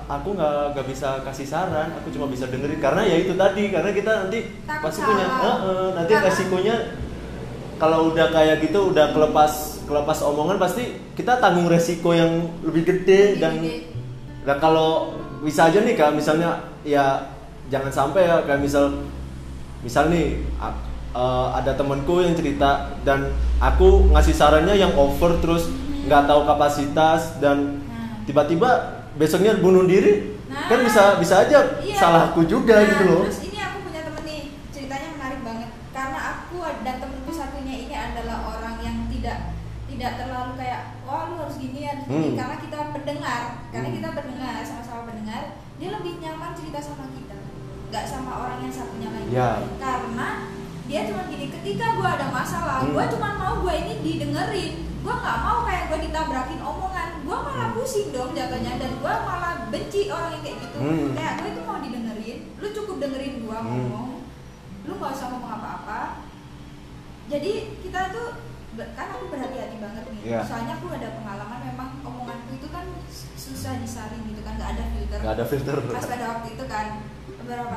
aku nggak nggak bisa kasih saran, aku cuma bisa dengerin karena ya itu tadi karena kita nanti Takut pasti punya. "Eh, eh," nanti Karena- resikonya kalau udah kayak gitu udah kelepas kelepas omongan pasti kita tanggung resiko yang lebih gede Lebih dan gede. Nah kalau bisa aja nih kak misalnya ya jangan sampai ya kayak misal misal nih eh, ada temanku yang cerita dan aku ngasih sarannya yang over terus nggak tahu kapasitas dan Nah. tiba-tiba besoknya bunuh diri Nah. kan bisa bisa aja Iya. salahku juga Nah, gitu loh Terus ini aku punya temen nih, ceritanya menarik banget. Karena aku dan temenku satunya ini adalah orang yang tidak tidak terlalu kayak wah lu harus gini harus gini Hmm. karena kita pendengar karena Hmm. kita pendengar sama-sama pendengar dia lebih nyaman cerita sama kita nggak sama orang yang satunya lagi Ya. karena dia cuma gini ketika gua ada masalah Hmm. gua cuma mau gua ini didengerin gua nggak mau kayak gua ditabrakin omongan gua malah Hmm. pusing dong jatuhnya dan gua malah benci orang yang kayak gitu Hmm. kayak gue itu mau didengerin lu cukup dengerin gua Hmm. ngomong lu nggak usah ngomong apa-apa jadi kita tuh kan aku berhati-hati banget nih Iya. soalnya aku ada pengalaman memang omonganku itu kan susah disaring gitu kan nggak ada filter nggak ada filter pas pada waktu itu kan beberapa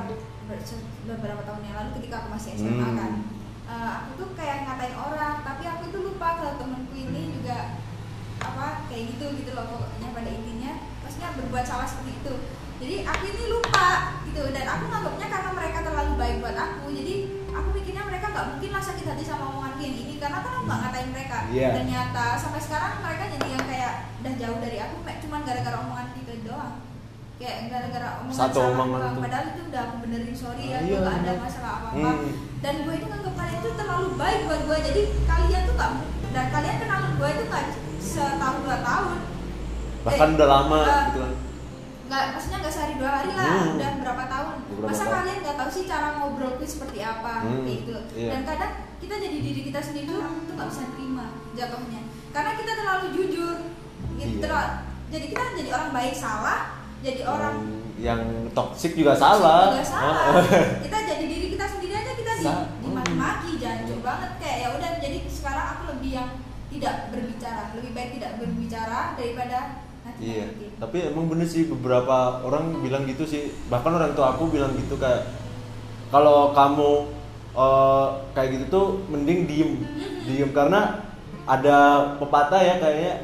beberapa tahun yang lalu ketika aku masih SMA Hmm. kan. Eh, aku tuh kayak ngatain orang tapi aku itu lupa kalau temenku ini juga apa kayak gitu gitu loh pokoknya pada intinya. Maksudnya berbuat salah seperti itu. Jadi aku ini lupa gitu. Dan aku nganggapnya karena mereka terlalu baik buat aku jadi aku pikirnya mereka nggak mungkin lah sakit hati sama omonganku yang ini karena kan aku nggak ngatain mereka. Iya. ternyata sampai sekarang mereka jadi yang kayak udah jauh dari aku cuman gara-gara omongan kita doang kayak gara-gara omongan Satu salah omongan doang padahal itu udah aku benerin sorry ya Ah, gue iya, nggak ada bener. masalah apa-apa Hmm. dan gue itu nganggap kalian tuh terlalu baik buat gue jadi kalian tuh nggak dan kalian kenal gue itu nggak setahun dua tahun bahkan Eh, udah lama eh, gitu kan nggak maksudnya nggak sehari dua hari lah Hmm. udah berapa tahun Beberapa masa tahun. kalian nggak tahu sih cara ngobrol tuh seperti apa Hmm, kayak gitu iya. dan kadang kita jadi diri kita sendiri tuh tuh nggak bisa terima jatuhnya karena kita terlalu jujur gitu Iya. terlalu- jadi kita jadi orang baik salah jadi orang yang toksik juga salah. Juga salah. Ah, <laughs> kita jadi diri kita sendiri aja kita di dimaki-maki jancuk banget. Kayak ya udah jadi sekarang aku lebih yang tidak berbicara. Lebih baik tidak berbicara daripada nanti Iya, tapi emang bener sih beberapa orang bilang gitu sih. Bahkan orang tua aku bilang gitu kayak kalau kamu eh, kayak gitu tuh mending diem, diem karena ada pepatah ya kayaknya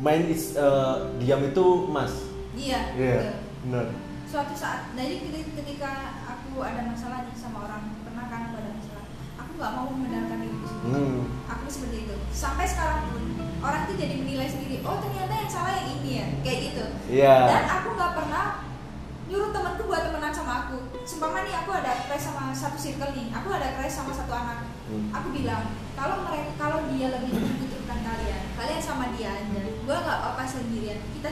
main is eh, diam itu emas. Iya Iya, betul. bener. suatu saat dari keti- ketika aku ada masalah nih sama orang pernah kan aku ada masalah aku nggak mau membenarkan diriku sendiri Hmm. aku seperti itu sampai sekarang pun orang tuh jadi menilai sendiri oh ternyata yang salah yang ini ya kayak gitu Iya. dan aku nggak pernah nyuruh temanku buat temenan sama aku seumpama nih aku ada crush sama satu circle nih aku ada crush sama satu anak Hmm. aku bilang kalau mereka kalau dia lebih membutuhkan kalian kalian sama dia aja gue nggak apa-apa sendirian kita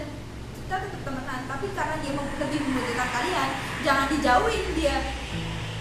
kita tetap temenan tapi karena dia mem- lebih membutuhkan kalian jangan dijauhin dia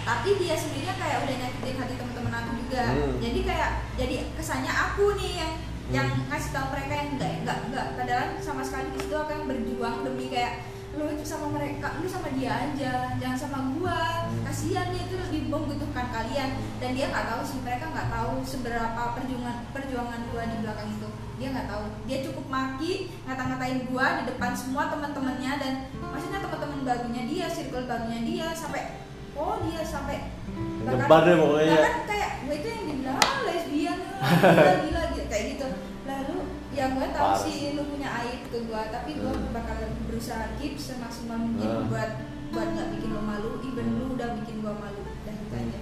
tapi dia sendirinya kayak udah nyakitin hati teman-teman aku juga Hmm. jadi kayak jadi kesannya aku nih yang Hmm. yang ngasih tahu mereka yang enggak enggak enggak padahal sama sekali di situ aku yang berjuang demi kayak lu itu sama mereka lu sama dia aja jangan sama gua Hmm. kasihan dia itu lebih membutuhkan kalian dan dia nggak tahu sih mereka nggak tahu seberapa perjuangan perjuangan gua di belakang itu dia nggak tahu dia cukup maki ngata-ngatain gua di depan semua teman-temannya dan maksudnya teman-teman barunya dia circle barunya dia sampai oh dia sampai Nyebar deh pokoknya. bahkan kayak gue itu yang dibilang ah, lesbian ah, gila <laughs> gila gitu kayak gitu lalu ya gue tahu Parah sih lu punya aib ke gue tapi gue Hmm. bakal berusaha keep semaksimal mungkin Hmm. buat buat nggak bikin lo malu even lu udah bikin gue malu dan itu Hmm. aja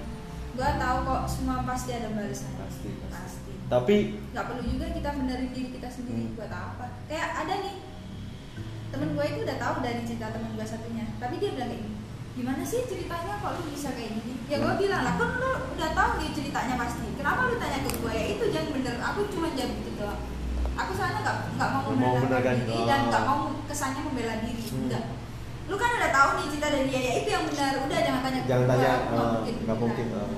gue tahu kok semua pasti ada balasan Pasti, pasti. pasti Tapi nggak perlu juga kita benerin diri kita sendiri Hmm. buat apa kayak ada nih temen gue itu udah tahu dari cerita temen gue satunya tapi dia bilang kayak gini gimana sih ceritanya kok lu bisa kayak gini ya gue Hmm. bilang lah kan lu udah tahu nih ceritanya pasti kenapa lu tanya ke gue ya itu jangan bener aku cuma jawab gitu doang aku soalnya nggak nggak mau Nggak membenarkan membenarkan. diri dan nggak Oh. mau kesannya membela diri Hmm. enggak lu kan udah tahu nih cerita dari dia ya itu yang benar udah jangan tanya ke Jangan gue tanya, nggak eh, mungkin nggak beneran. mungkin, eh.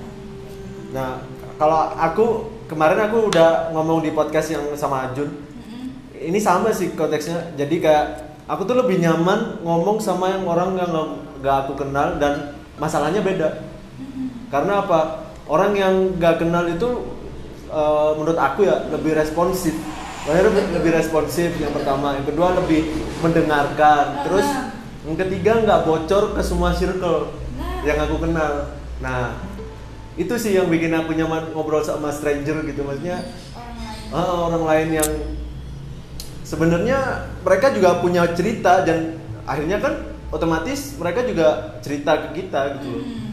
Nah, kalau aku kemarin aku udah ngomong di podcast yang sama Ajun. Mm-mm. Ini sama sih konteksnya. Jadi kayak aku tuh lebih nyaman ngomong sama yang orang yang nggak- nggak aku kenal dan masalahnya beda. Mm-mm. Karena apa? Orang yang nggak kenal itu eh, menurut aku ya lebih responsif. Lebih, lebih responsif yang pertama, yang kedua lebih mendengarkan. Terus Ah. yang ketiga nggak bocor ke semua circle Nah. yang aku kenal. Nah, itu sih yang bikin aku nyaman ngobrol sama stranger gitu maksudnya orang lain ah, orang lain yang sebenarnya mereka juga punya cerita dan akhirnya kan otomatis mereka juga cerita ke kita gitu. Hmm.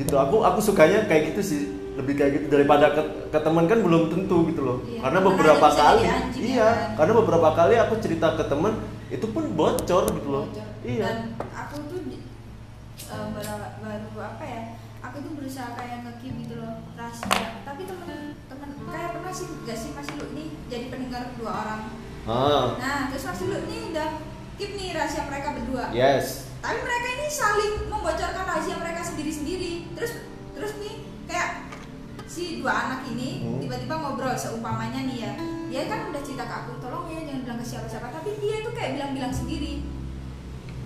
Gitu. Aku aku sukanya kayak gitu sih. Lebih kayak gitu daripada ke, ke teman kan belum tentu gitu loh. Iya, Karena karena beberapa bisa kali anjing, iya, ya kan? karena beberapa kali aku cerita ke teman itu pun bocor gitu loh. bocor. Iya. Dan aku tuh eh, baru, baru apa ya? Aku tuh berusaha kayak nge-keep gitu loh rahasia. Tapi temen-temen kayak pernah sih gak sih Mas Lu nih jadi pendengar dua orang. Ah, Nah terus Mas Lu nih udah keep nih rahasia mereka berdua. yes. Tapi mereka ini saling membocorkan rahasia mereka sendiri-sendiri. Terus terus nih kayak si dua anak ini Hmm. tiba-tiba ngobrol seumpamanya nih ya. Dia kan udah cerita ke aku, tolong ya jangan bilang ke siapa-siapa. Tapi dia tuh kayak bilang-bilang sendiri.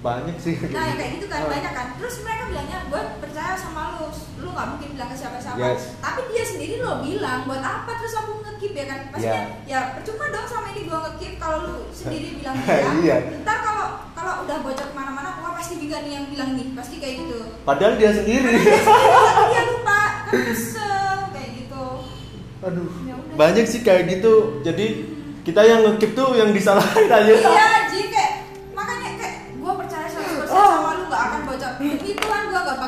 Banyak sih. Nah ya kayak gitu kan Oh. banyak kan. Terus mereka bilangnya gue percaya sama lu. Lu nggak mungkin bilang ke siapa-siapa. Yes. tapi dia sendiri lo bilang buat apa? Terus aku ngekip ya kan. Maksudnya ya percuma dong sama ini gue ngekip kalau lu sendiri <laughs> bilang bilang Iya. ntar kalau kalau udah bocor ke mana-mana wah pasti juga nih yang bilang nih. Pasti kayak gitu. Padahal dia sendiri. dia <laughs> lupa. Kan kesel kayak gitu. Aduh. Ya banyak sih kayak gitu. Jadi kita yang ngekip tuh yang disalahin aja. Iya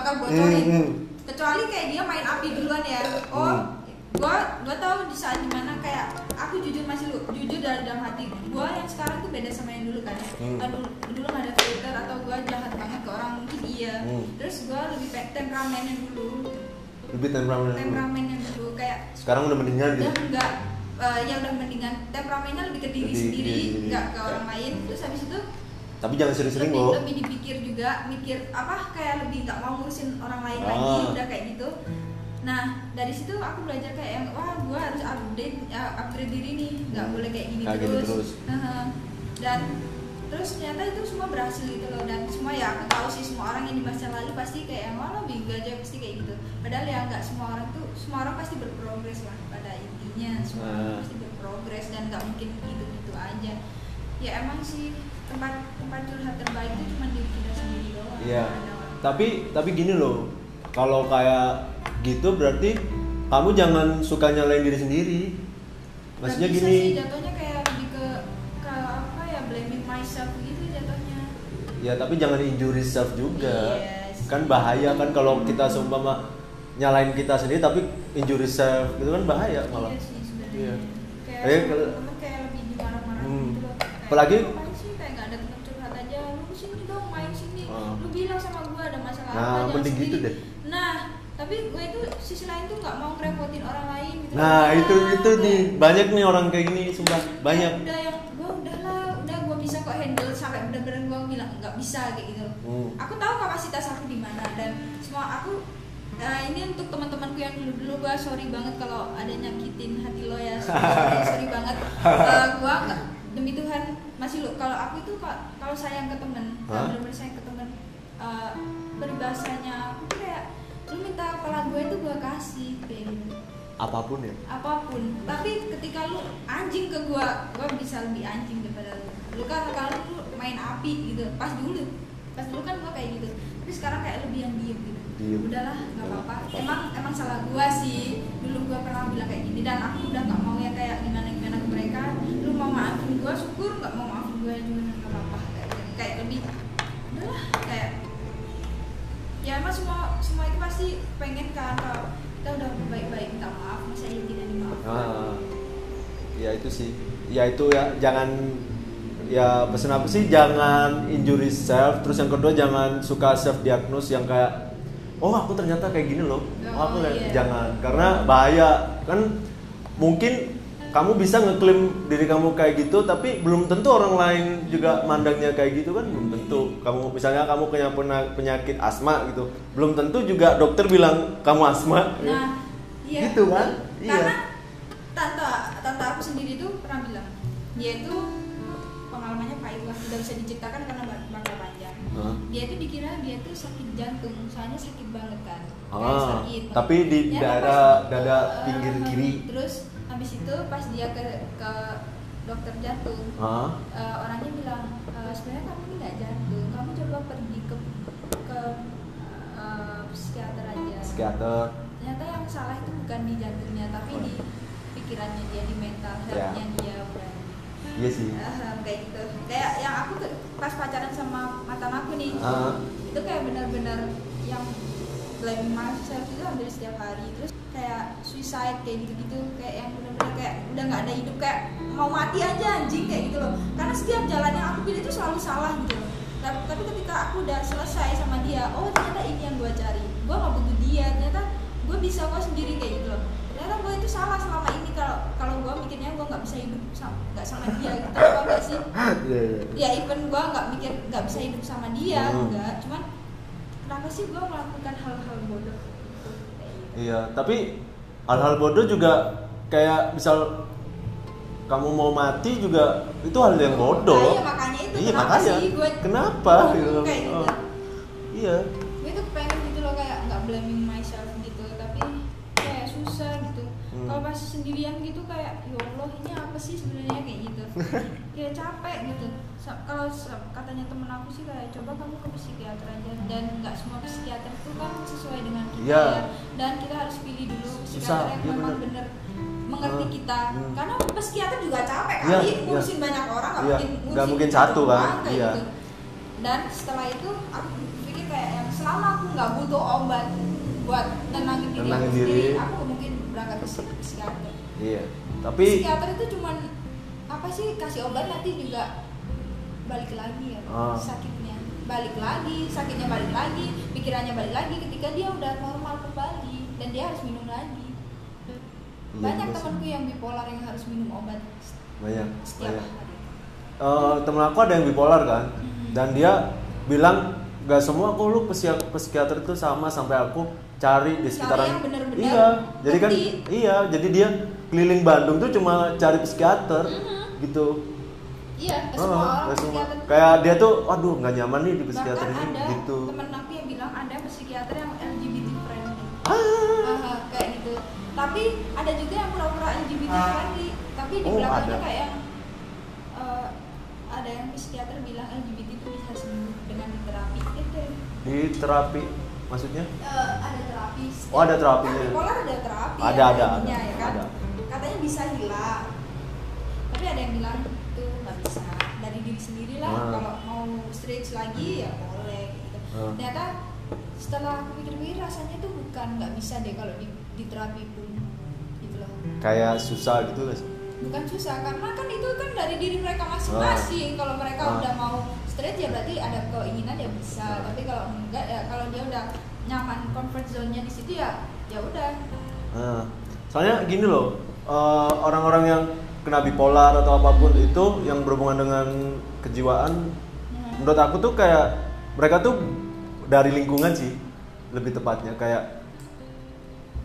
bakal bocorin Hmm, hmm. kecuali kayak dia main api duluan ya oh Hmm. gue gue tahu di saat di mana kayak aku jujur masih lu jujur dari dalam hati gue yang sekarang tuh beda sama yang dulu kan Hmm. Kan dulu dulu nggak ada filter atau gue jahat banget ke orang mungkin iya Hmm. terus gue lebih pe- temperamennya dulu lebih temperamen temperamennya dulu kayak sekarang udah mendingan gitu udah enggak eh, ya udah mendingan temperamennya lebih ke diri Lebih- sendiri diri sendiri. enggak ke orang lain terus habis itu tapi jangan sering-sering lebih, loh lebih dipikir juga mikir apa kayak lebih nggak mau ngurusin orang lain Ah. lagi udah kayak gitu nah dari situ aku belajar kayak yang wah gue harus update ya, upgrade diri nih nggak Hmm. boleh kayak gini Kayak gini terus, terus. Heeh. dan terus ternyata itu semua berhasil gitu loh dan semua ya aku tahu sih semua orang yang di masa lalu pasti kayak yang wah lo bego aja pasti kayak gitu padahal ya nggak semua orang tuh semua orang pasti berprogres lah pada intinya semua orang Ah. pasti berprogres dan nggak mungkin gitu gitu aja ya emang sih tempat tempat curhat terbaik itu cuma diri kita sendiri doang Iya. Tapi tapi gini loh, kalau kayak gitu berarti kamu jangan suka nyalain diri sendiri. Maksudnya gini, sih, jatuhnya kayak lebih ke ke apa ya blaming myself gitu jatuhnya ya tapi jangan injury self juga. Yes. Kan bahaya kan kalau kita seumpama nyalain kita sendiri tapi injury self itu kan bahaya malah. iya sih sebenarnya Iya. kayak Eh, kalau- kayak lebih dimarah-marah Hmm. gitu loh Kayak, Apalagi- bilang sama gua ada masalah Nah, apa mending gitu deh. nah tapi gue itu sisi lain tuh nggak mau ngerepotin orang lain gitu Nah, Ya, itu itu nih banyak nih orang kayak gini sumpah banyak. Ya, udah yang gue udahlah udah gue bisa kok handle sampai bener-bener gue bilang nggak bisa kayak gitu Hmm. aku tahu kapasitas aku di mana dan semua aku eh, ini untuk teman-temanku yang dulu dulu gue sorry banget kalau ada nyakitin hati lo ya sorry, sorry <laughs> banget Eh, gue demi Tuhan masih lo kalau aku itu ka- kalau sayang ke temen Hah? kalau bener-bener sayang ke eh, peribahasanya aku kayak lu minta kepala gue itu gue kasih kayak gitu. Apa pun ya. apa pun. Tapi ketika lu anjing ke gua gua bisa lebih anjing daripada lu. Lu kan kalau lu main api gitu pas dulu pas dulu kan gua kayak gitu. Tapi sekarang kayak lebih yang diem gitu. Diem. udahlah nggak apa-apa. Emang emang salah gua sih. Dulu gua pernah bilang kayak gini dan aku udah nggak mau ya kayak gimana gimana ke mereka. Lu mau maafin gua syukur nggak mau maafin gua juga nggak apa-apa. Kayak, kayak lebih udahlah kayak ya emang semua semua itu pasti pengen kan kalau kita udah baik-baik minta maaf masa iya tidak dimaafkan Ah, ya itu sih. Ya itu ya jangan ya pesan apa sih? Jangan injury self. Terus yang kedua jangan suka self diagnose yang kayak oh aku ternyata kayak gini loh. Oh, aku Oh, iya. jangan. Karena bahaya. Kan mungkin kamu bisa ngeklaim diri kamu kayak gitu tapi belum tentu orang lain juga mandangnya kayak gitu kan belum tentu kamu misalnya kamu punya penyakit asma gitu belum tentu juga dokter bilang kamu asma Nah, iya. Gitu kan? Iya. Karena tante tante aku sendiri tuh pernah bilang, dia itu pengalamannya pahit lah, tidak bisa diceritakan karena bakal panjang. Hah? Dia tuh dikira dia tuh sakit jantung, soalnya sakit banget kan. Kayak Ah, sakit. tapi di Ya, daerah- dada eh, pinggir kiri. Terus habis itu pas dia ke ke dokter jantung, eh, orangnya bilang "E, sebenarnya kamu ini nggak jantung, kamu coba pergi ke ke eh, psikiater aja. psikiater ternyata yang salah itu bukan di jantungnya tapi di pikirannya dia di mental Ya. healthnya dia bukan iya sih Ahem, kayak gitu kayak yang aku pas pacaran sama mantan aku nih Ah. itu kayak benar-benar yang blaming myself itu hampir setiap hari. Terus kayak suicide kayak gitu-gitu kayak yang benar-benar kayak udah nggak ada hidup kayak mau mati aja anjing kayak gitu loh. Karena setiap jalan yang aku pilih itu selalu salah gitu loh. Tapi, tapi ketika aku udah selesai sama dia oh ternyata ini yang gue cari. Gue nggak butuh dia ternyata gue bisa kok sendiri kayak gitu loh. Ternyata gue itu salah selama ini. Kalau kalau gue mikirnya gue nggak bisa hidup sama nggak sama dia gitu apa sih? <laughs> Iya, iya. ya even gue nggak mikir nggak bisa hidup sama dia Hmm. enggak cuman kenapa sih gue melakukan hal-hal bodoh? Gitu. Iya, tapi hal-hal bodoh juga kayak misal kamu mau mati juga itu hal yang bodoh. Nah, iya makanya itu. Iya kenapa makanya. sih gue kenapa? gitu. kayak gitu? Oh, iya. Gue tuh pengen gitu loh kayak nggak blaming myself gitu tapi kayak susah gitu. Hmm. kalau pas sendirian gitu kayak ya Allah ini apa sih sebenarnya? Kayak gitu. Kayak <laughs> capek gitu kalau katanya temen aku sih kayak coba kamu ke psikiater aja dan nggak semua psikiater itu kan sesuai dengan kita Iya. ya dan kita harus pilih dulu Susah, psikiater yang iya memang bener. bener mengerti Hmm. kita Hmm. karena psikiater juga capek Iya, kali iya. ngurusin banyak orang nggak Iya, mungkin nggak mungkin satu kan, iya. gitu dan setelah itu aku pikir kayak yang selama aku nggak butuh obat buat nenangin diri Nenangin aku diri. sendiri aku mungkin berangkat ke psi- psikiater iya tapi psikiater itu cuman apa sih kasih obat nanti juga balik lagi ya. Ah. sakitnya balik lagi sakitnya balik lagi pikirannya balik lagi ketika dia udah normal kembali dan dia harus minum lagi. Iya banyak temanku yang bipolar yang harus minum obat banyak setiap banyak. hari. Eh, temen aku ada yang bipolar kan Mhm. dan dia bilang gak semua kok lu psikiater, itu sama sampai aku cari di sekitaran yang bener-bener iya jadi kan iya jadi dia keliling Bandung tuh cuma cari psikiater Mhm. gitu iya ke Oh, semua orang psikiater kayak dia tuh aduh nggak nyaman nih di psikiater bahkan ini ada gitu. temen aku yang bilang ada psikiater yang LGBT friendly. Ah. Aha, kayak gitu. Tapi ada juga yang pura-pura LGBT friendly. Tapi di Oh, belakangnya ada. kayak yang eh, ada yang psikiater bilang LGBT itu bisa sembuh dengan terapi. Gitu di terapi maksudnya? Eh, ada terapi. Oh, ada terapinya. kan bipolar ada terapi Ada, ada, ada, ya kan? ada. katanya bisa hilang. Tapi ada yang bilang itu bisa dari diri sendiri lah Ah. kalau mau stretch lagi ya boleh gitu. Ah. ternyata setelah aku pikir-pikir rasanya tuh bukan nggak bisa deh kalau di, di terapi pun gitu loh. Kayak susah gitu guys bukan susah karena kan itu kan dari diri mereka masing-masing. Kalau mereka Ah. udah mau straight ya berarti ada keinginan ya bisa. Ah. tapi kalau enggak ya kalau dia udah nyaman comfort zone-nya di situ ya ya udah. Nah, soalnya gini loh, eh, orang-orang yang kena bipolar atau apa pun itu yang berhubungan dengan kejiwaan, Hmm. menurut aku tuh kayak mereka tuh dari lingkungan sih, lebih tepatnya kayak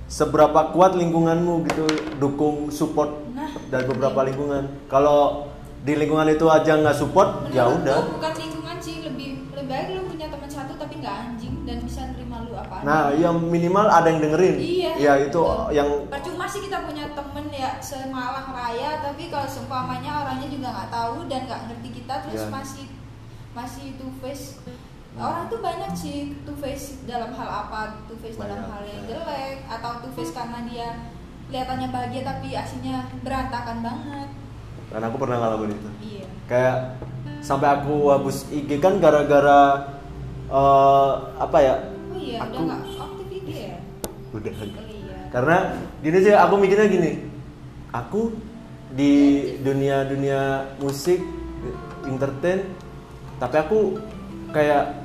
seberapa kuat lingkunganmu gitu, dukung support Nah, dari beberapa lingkungan. Kalau di lingkungan itu aja nggak support, ya udah. bukan lingkungan sih lebih lebih baik lu punya teman satu tapi nggak anjing dan bisa Nah, yang minimal ada yang dengerin. Iya. Ya itu betul. yang percuma sih kita punya temen ya semalang raya tapi kalau seumpamanya orangnya juga nggak tahu dan nggak ngerti kita terus Iya. masih masih two face orang tuh banyak sih two face dalam hal apa two face dalam Banyak, hal yang ya. jelek atau two face karena dia kelihatannya bahagia tapi aslinya berantakan banget dan aku pernah ngalamin itu. iya kayak sampai aku hapus IG kan gara-gara eh, apa ya iya udah Aku- nggak aktif IG ya? Udah. Oh iya. Karena gini sih aku mikirnya gini. Aku di dunia dunia musik entertain tapi aku kayak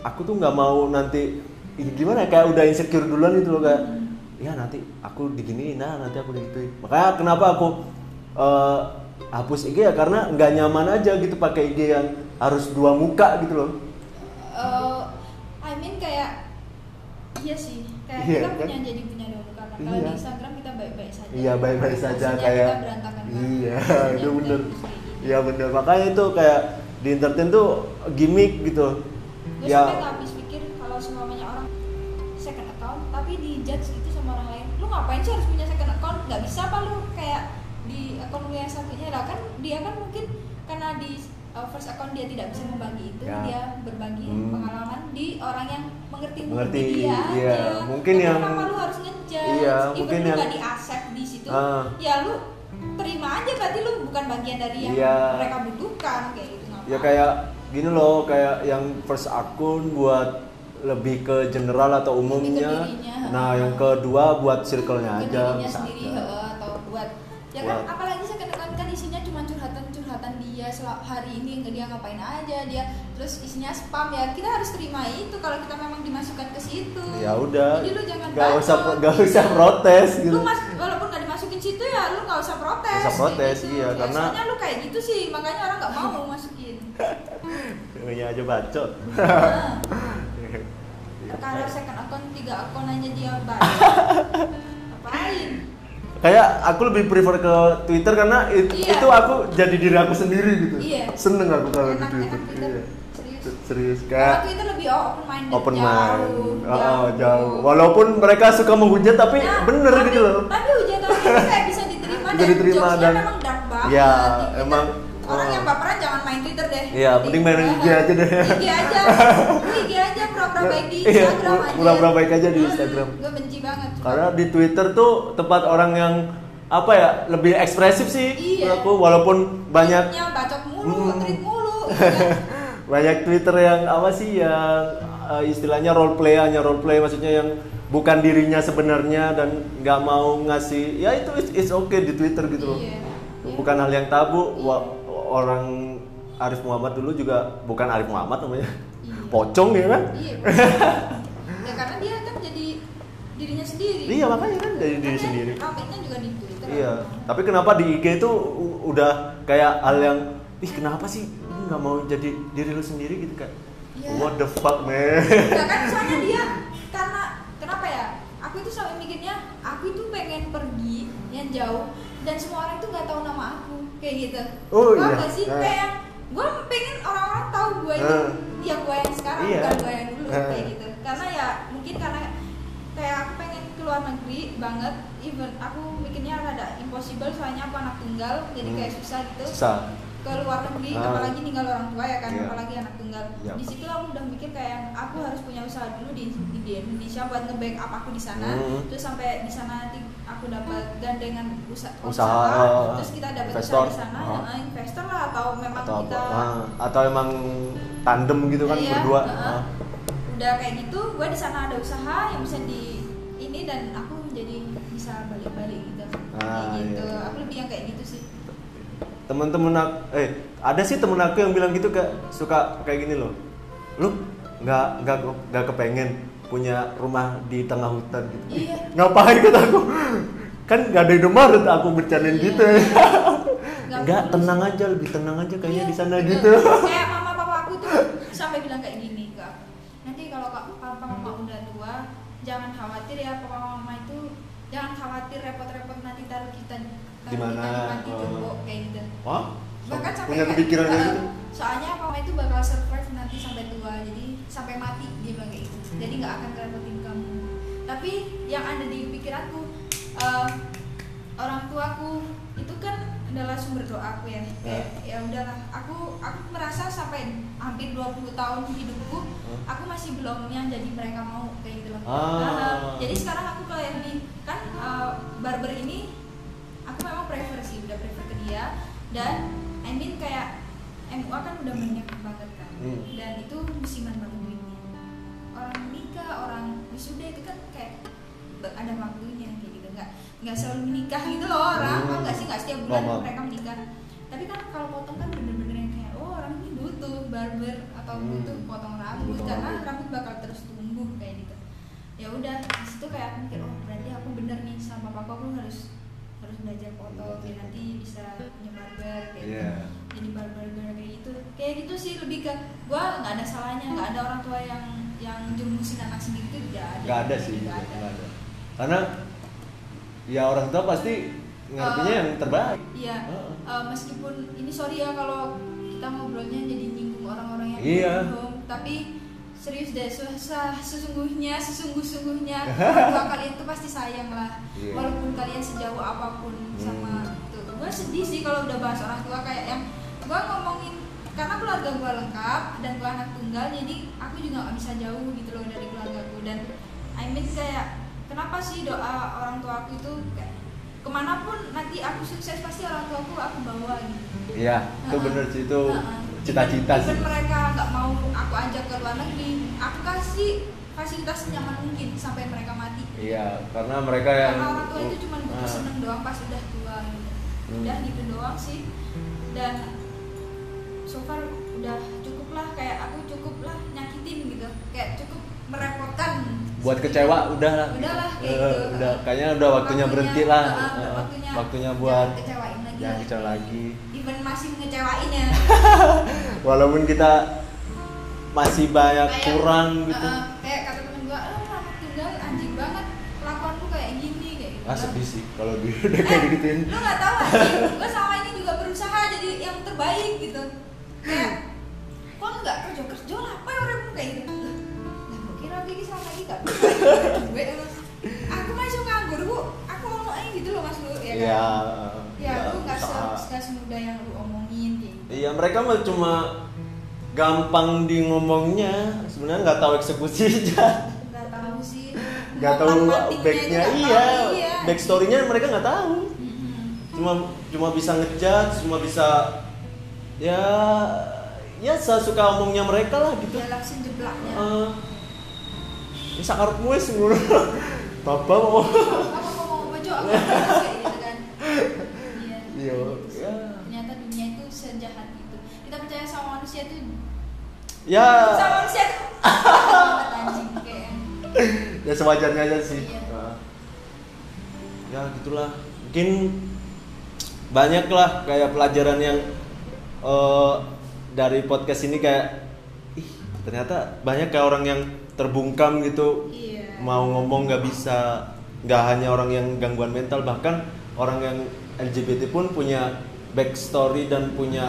aku tuh nggak mau nanti gimana ya, kayak udah insecure duluan gitu loh kayak ya nanti aku diginiin nah nanti aku digituin. Makanya kenapa aku eh, hapus IG ya? Karena nggak nyaman aja gitu pakai IG yang harus dua muka gitu loh. Eh, I mean kayak iya sih kayak Iya, kita kan? punya jadi punya dua muka Nah, kalau Iya. di Instagram kita baik-baik saja. Iya baik-baik saja kayak kita berantakan iya Aslinya <laughs> itu kita bener. Iya bener. Makanya itu kayak di entertain tuh gimmick gitu. Gue ya. sampai nggak habis pikir kalau semuanya orang second account tapi di judge gitu sama orang lain lu ngapain sih harus punya second account? Nggak bisa apa lu kayak di akun lu yang satunya. Lah kan dia kan mungkin karena di uh, first account dia tidak bisa membagi itu Ya. dia berbagi Hmm. pengalaman di orang yang mengerti Mengerti, dia iya. aja. Mungkin yang- kenapa lu harus ngejudge Iya, Even mungkin lu yang- di accept di situ Ah. ya lu terima aja berarti lu bukan bagian dari yang Iya. mereka butuhkan kayak gitu ya ngapain? kayak gini loh kayak yang first akun buat lebih ke general atau Lebih ke umumnya dirinya. nah yang kedua buat circle-nya aja dirinya sendiri aja. Ya kan Buat- apalagi saya kan kan isinya cuma curhatan-curhatan dia sel- hari ini dia ngapain aja dia terus isinya spam ya. Kita harus terima itu kalau kita memang dimasukkan ke situ. Ya udah jadi lu jangan bacot, usah gitu. usah protes gitu. lu mas walaupun nggak dimasukin situ ya lu nggak usah protes Nggak usah protes, gitu. iya, Ya, karena- soalnya lu kayak gitu sih makanya orang nggak mau masukin. Namanya <laughs> aja bacot. Nah, <laughs> karena second akun tiga akun aja dia <laughs> baca ngapain kayak aku lebih prefer ke Twitter karena it- Iya. itu aku jadi diri aku sendiri gitu Iya. seneng aku kalau di Twitter enak Twitter. Iya. Serius. serius kayak Twitter lebih open minded. open jauh, mind oh, jauh walaupun mereka suka menghujat tapi Nah, bener tapi- gitu loh Tapi hujatan itu kayak bisa diterima Bisa dan diterima dan- memang dark banget. Ya, Twitter. emang, orang oh. yang baperan jangan main Twitter deh. Iya, mending main IG aja deh. IG aja. IG aja <laughs> pura-pura baik di Iya, Instagram aja. pura-pura baik aja di Instagram. Gue benci banget. karena di Twitter tuh tempat orang yang apa ya lebih ekspresif sih Iya. aku walaupun banyak Tweetnya bacot mulu, Hmm. tweet mulu. gitu. <laughs> banyak Twitter yang apa sih yang eh, istilahnya role play hanya role play maksudnya yang bukan dirinya sebenarnya dan nggak mau ngasih ya itu it's, it's okay di Twitter gitu loh Iya. bukan hal yang tabu Wa- orang Arif Muhammad dulu juga bukan Arif Muhammad namanya Iya. Pocong ya kan Iya. <laughs> ya karena dia kan jadi dirinya sendiri. Iya, makanya kan dari diri sendiri. Ramenya juga di Twitter. Iya, tapi kenapa di IG itu udah kayak hal yang ih kenapa sih lu nggak mau jadi diri lu sendiri gitu kan? Iya. What the fuck man? Ya kan soalnya <laughs> dia karena kenapa ya? Aku itu sampai mikirnya aku itu pengen pergi yang jauh dan semua orang itu nggak tahu nama aku kayak gitu. Oh, Paham iya. nggak sih? Nah. Kayak gue pengen orang-orang tahu gue itu Nah. dia gue yang sekarang Iya. bukan gue yang dulu Nah. kayak gitu. Karena ya mungkin karena kayak aku pengen keluar negeri banget even aku mikirnya rada impossible soalnya aku anak tunggal jadi Hmm. kayak susah gitu Susah. Ke luar negeri Ah. apalagi ninggal orang tua ya kan Iya. apalagi anak tunggal Iya. di situ aku udah mikir kayak aku harus punya usaha dulu di, di, Indonesia buat nge-backup aku di sana Hmm. terus sampai di sana nanti aku dapat gandengan usaha, Usaha, ah, terus kita dapat investor. usaha di sana Ah. eh, investor lah atau memang Atau kita apa? Ah, atau emang tandem gitu kan Iya, berdua? ah. Ah. udah kayak gitu gue di sana ada usaha yang bisa di ini dan aku jadi bisa balik-balik gitu Ah, kayak gitu iya. aku lebih yang kayak gitu sih Temen-temen aku, eh ada sih temen aku yang bilang gitu kayak suka kayak gini loh. Lu nggak nggak nggak kepengen punya rumah di tengah hutan gitu. Iya. Ngapain kata aku? Kan nggak ada Indomaret aku bercandain Iya. gitu. Nggak <laughs> tenang aja, lebih tenang aja kayaknya Iya, di sana betul. gitu. Kayak <laughs> mama papa aku tuh sampai bilang kayak gini ke aku. Nanti kalau kak papa mama udah tua, jangan khawatir ya papa mama itu jangan khawatir repot-repot nanti taruh kita Di mana? Oh. Wah, Bahkan sampai punya kepikiran kayak eh, gitu. Soalnya mama itu bakal survive nanti sampai tua, jadi sampai mati dia bilang kayak gitu. Jadi nggak akan ngerepotin kamu. Tapi yang ada di pikiranku eh, orang tuaku itu kan adalah sumber doaku ya. Kayak ya udahlah, aku aku merasa sampai hampir 20 tahun hidupku Hmm. aku masih belum yang jadi mereka mau kayak gitu loh. Ah. Nah, jadi sekarang aku kayak di kan eh, barber ini aku memang prefer sih udah prefer ke dia dan I mean kayak MUA kan udah banyak banget kan Hmm. dan itu musiman banget duitnya orang nikah orang wisuda itu kan kayak ada waktunya kayak gitu nggak nggak selalu menikah gitu loh orang Hmm. Nggak sih nggak setiap bulan Paham. mereka menikah tapi kan kalau potong kan bener-bener yang kayak oh orang ini butuh barber atau Hmm. butuh potong rambut Potong karena rambut. bakal terus tumbuh kayak gitu ya udah di situ kayak aku mikir oh berarti aku bener nih sama papa aku harus harus belajar foto biar nanti bisa punya barber kayak gitu Iya. jadi barber kayak gitu kayak gitu sih lebih ke gua nggak ada salahnya nggak ada orang tua yang yang jurumusin anak sendiri itu tidak ada Nggak ada sih, nggak ada. ada. Karena ya orang tua pasti ngertinya Eh, yang terbaik. iya Heeh. Eh, meskipun ini sorry ya kalau kita ngobrolnya jadi nyinggung orang-orang yang Iya. belum tapi serius deh sesungguhnya sesungguh-sungguhnya <laughs> tua kalian itu pasti sayang lah Iya. walaupun kalian sejauh apa pun sama Hmm. itu gue sedih sih kalau udah bahas orang tua kayak yang gue ngomongin karena keluarga gue lengkap dan gue anak tunggal jadi aku juga nggak bisa jauh gitu loh dari keluarga gue dan I mean kayak kenapa sih doa orang tua aku itu kayak ke mana pun nanti aku sukses pasti orang tua aku aku bawa gitu Iya, itu Heeh. bener sih itu. Cita-cita sih. mereka nggak mau aku ajak ke luar negeri aku kasih fasilitas senyaman mungkin sampai mereka mati Iya, karena mereka yang karena orang tua itu cuma butuh Ah. seneng doang pas udah tua gitu Hmm. udah gitu doang sih dan so far udah cukup lah kayak aku cukup lah nyakitin gitu kayak cukup merepotkan buat kecewa udah lah. Udah lah, kayak Eh, gitu. Udah kayaknya udah waktunya, berhenti lah. waktunya, waktunya buat jangan kecewain lagi jangan kecewa lagi. Even masih ngecewain ya. <laughs> Walaupun kita masih banyak Kayak, kurang gitu. uh, kayak kata temen gua oh anak tunggal anjing banget kelakuanku kayak gini kayak gitu. Ah sedih sih kalau dia <laughs> udah kayak Eh, gituin? lu nggak tahu aja gue sama ini juga berusaha jadi yang terbaik gitu. Kayak kok nggak kerja kerja lah? Apa ya orang kayak gitu. Lah lah, gua kira gini sama lagi gak gue aku masih nganggur bu. Aku ngomongnya gitu loh mas lu ya kan? Ya ya lu nggak se semudah yang lu omongin gitu Iya mereka mah cuma gampang di ngomongnya. Sebenarnya nggak tahu eksekusinya <laughs> nggak tahu sih. Nggak tahu backnya. iya iya. backstorynya mereka nggak tahu. Cuma cuma bisa ngejudge cuma bisa ya ya sesuka omongnya mereka lah gitu. Dia langsung jeblaknya. Eh, ini sakarepmu wis ngono. <laughs> Baba mau ngomong apa aku ngomong kayak gitu kan <laughs> manusia itu ya. Sama manusia. Anjing <laughs> kayak ya sewajarnya aja sih. Iya. Nah. ya gitulah. Mungkin banyak lah kayak pelajaran yang eh, dari podcast ini kayak ih ternyata banyak kayak orang yang terbungkam gitu. Iya. Mau ngomong nggak bisa. Nggak hanya orang yang gangguan mental bahkan orang yang LGBT pun punya backstory dan punya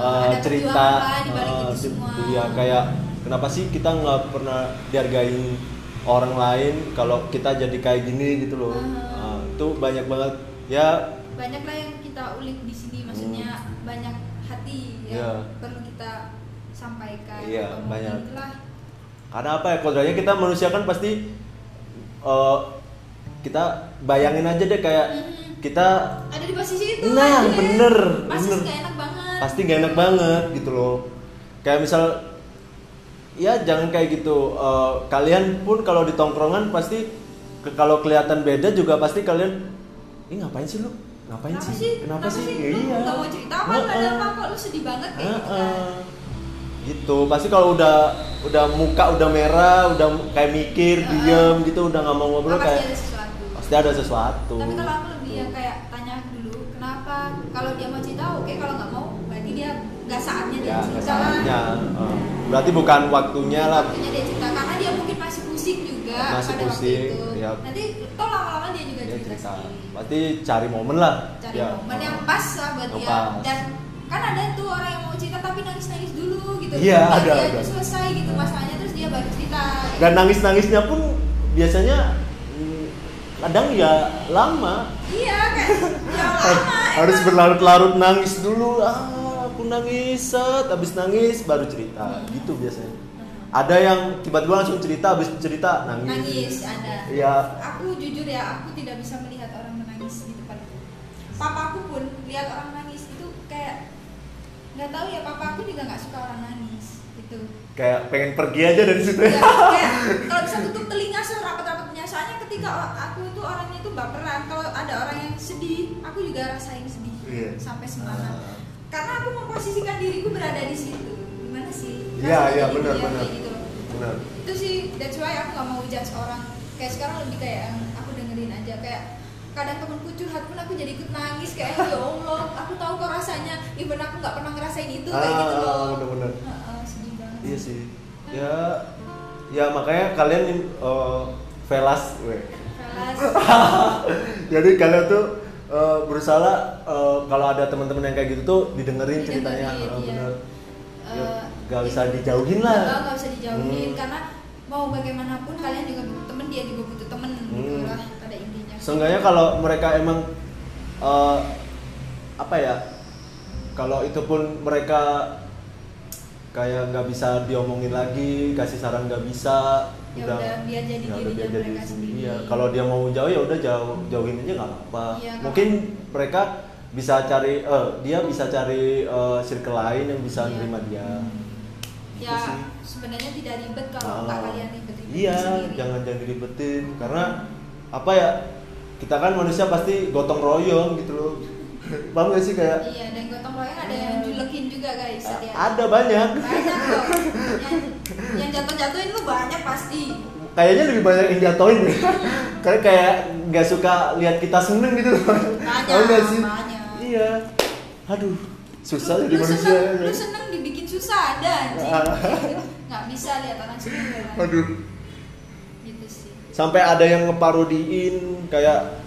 Uh, uh, cerita uh, semua. iya kayak kenapa sih kita nggak pernah dihargain orang lain kalau kita jadi kayak gini gitu loh Uh. Uh, itu banyak banget ya banyak lah yang kita ulik di sini maksudnya banyak hati yang Iya. perlu kita sampaikan Iya, ngomongin banyak. itulah. karena apa ya kodratnya kita manusia kan pasti uh, kita bayangin aja deh kayak Mhm. Kita ada di posisi itu Nah, aja. bener, pasti bener. gak enak banget. Pasti gak enak banget gitu loh. Kayak misal ya jangan kayak gitu. Eh, kalian pun kalau di tongkrongan pasti ke- kalau kelihatan beda juga pasti kalian ini ngapain sih lu? Ngapain kenapa sih? sih? Kenapa, sih, Lu iya. nggak mau cerita apa? Nggak ada apa kok lu sedih banget kayak gitu kan? Gitu. Pasti kalau udah udah muka udah merah udah kayak mikir Heeh. diem gitu udah nggak mau ngobrol pasti kayak ada sesuatu. pasti ada sesuatu. Tapi kalau aku yang kayak tanya dulu kenapa? Kalau dia mau cerita oke. Kalau nggak mau berarti dia nggak saatnya dia ya cerita. kesannya Eh, berarti bukan waktunya lah. Waktunya dia cerita karena dia mungkin masih pusing juga Masih pada pusing, waktu itu. ya. nanti toh lama-lama dia juga dia cerita, cerita. sendiri berarti cari momen lah. Cari Ya. momen yang pas lah buat Yang dia. Pas. dan kan ada tuh orang yang mau cerita tapi nangis-nangis dulu gitu. Iya, ada, dia ada. selesai gitu masalahnya terus dia baru cerita. Dan nangis nangisnya pun biasanya kadang ya lama. Iya kan <laughs> ya lama harus berlarut-larut nangis dulu. Ah aku nangis set habis nangis baru cerita. Gitu biasanya. Ada yang tiba-tiba langsung cerita habis cerita nangis. Nangis ada. Iya. aku jujur ya aku tidak bisa melihat orang menangis di depanku papaku pun lihat orang nangis itu kayak nggak tahu ya papaku juga nggak suka orang nangis gitu. Kayak pengen pergi aja dari situ. Ya, ya kayak <laughs> kalau bisa tutup telinga serapat-rapatnya soalnya ketika aku itu orangnya itu baperan. Kalau ada orang yang sedih aku juga rasain sedih Iya. sampai semangat Ah. karena aku memposisikan diriku berada di situ. Gimana sih? Iya, iya, benar, gitu. Benar. Itu sih that's why aku gak mau judge orang. Kayak sekarang lebih kayak yang aku dengerin aja. Kayak kadang temenku curhat pun aku jadi ikut nangis. Kayak ya Allah aku tahu kok rasanya. Even aku nggak pernah ngerasain itu kayak gitu Ah, loh. benar-benar. Heeh, sedih banget. Iya sih. Ya ya makanya kalian uh, velas jadi kalian tuh uh, berusaha uh, kalau ada teman-teman yang kayak gitu tuh didengerin ceritanya Didengerin, uh, iya. bener Ya, Eh, gak bisa dijauhin lah nggak bisa dijauhin Hmm. karena mau bagaimanapun kalian juga butuh temen dia juga butuh temen gitu Hmm. lah pada intinya Seenggaknya kalau mereka emang uh, apa ya? Kalau itu pun mereka kayak nggak bisa diomongin lagi, kasih saran nggak bisa, Ya udah, biar jadi ya udah dirinya biar jadi mereka sendiri. Iya. Kalau dia mau jauh ya udah jauh jauhin aja nggak apa-apa. Iya, nggak Mungkin mereka bisa cari, eh dia bisa cari eh, circle lain yang bisa Iya. nerima dia. ya Itu sih. sebenarnya tidak ribet kalau Ah. nggak kalian ribet-ribet Iya, sendiri jangan jangan diribetin karena apa ya? Kita kan manusia pasti gotong royong gitu loh. Paham gak sih kayak iya dan gotong royong ada yang julekin juga guys hati-hati. ada banyak. banyak loh <laughs> yang, yang jatuh-jatuhin lu banyak pasti Kayaknya lebih banyak yang jatuhin deh. <laughs> Karena kayak nggak suka lihat kita seneng gitu loh. banyak nggak sih? banyak Iya. Aduh, susah lu, jadi lu manusia. seneng, lu seneng dibikin susah ada anjing Ah. <laughs> nggak bisa lihat orang seneng Aduh. gitu sih Sampai ada yang ngeparodiin kayak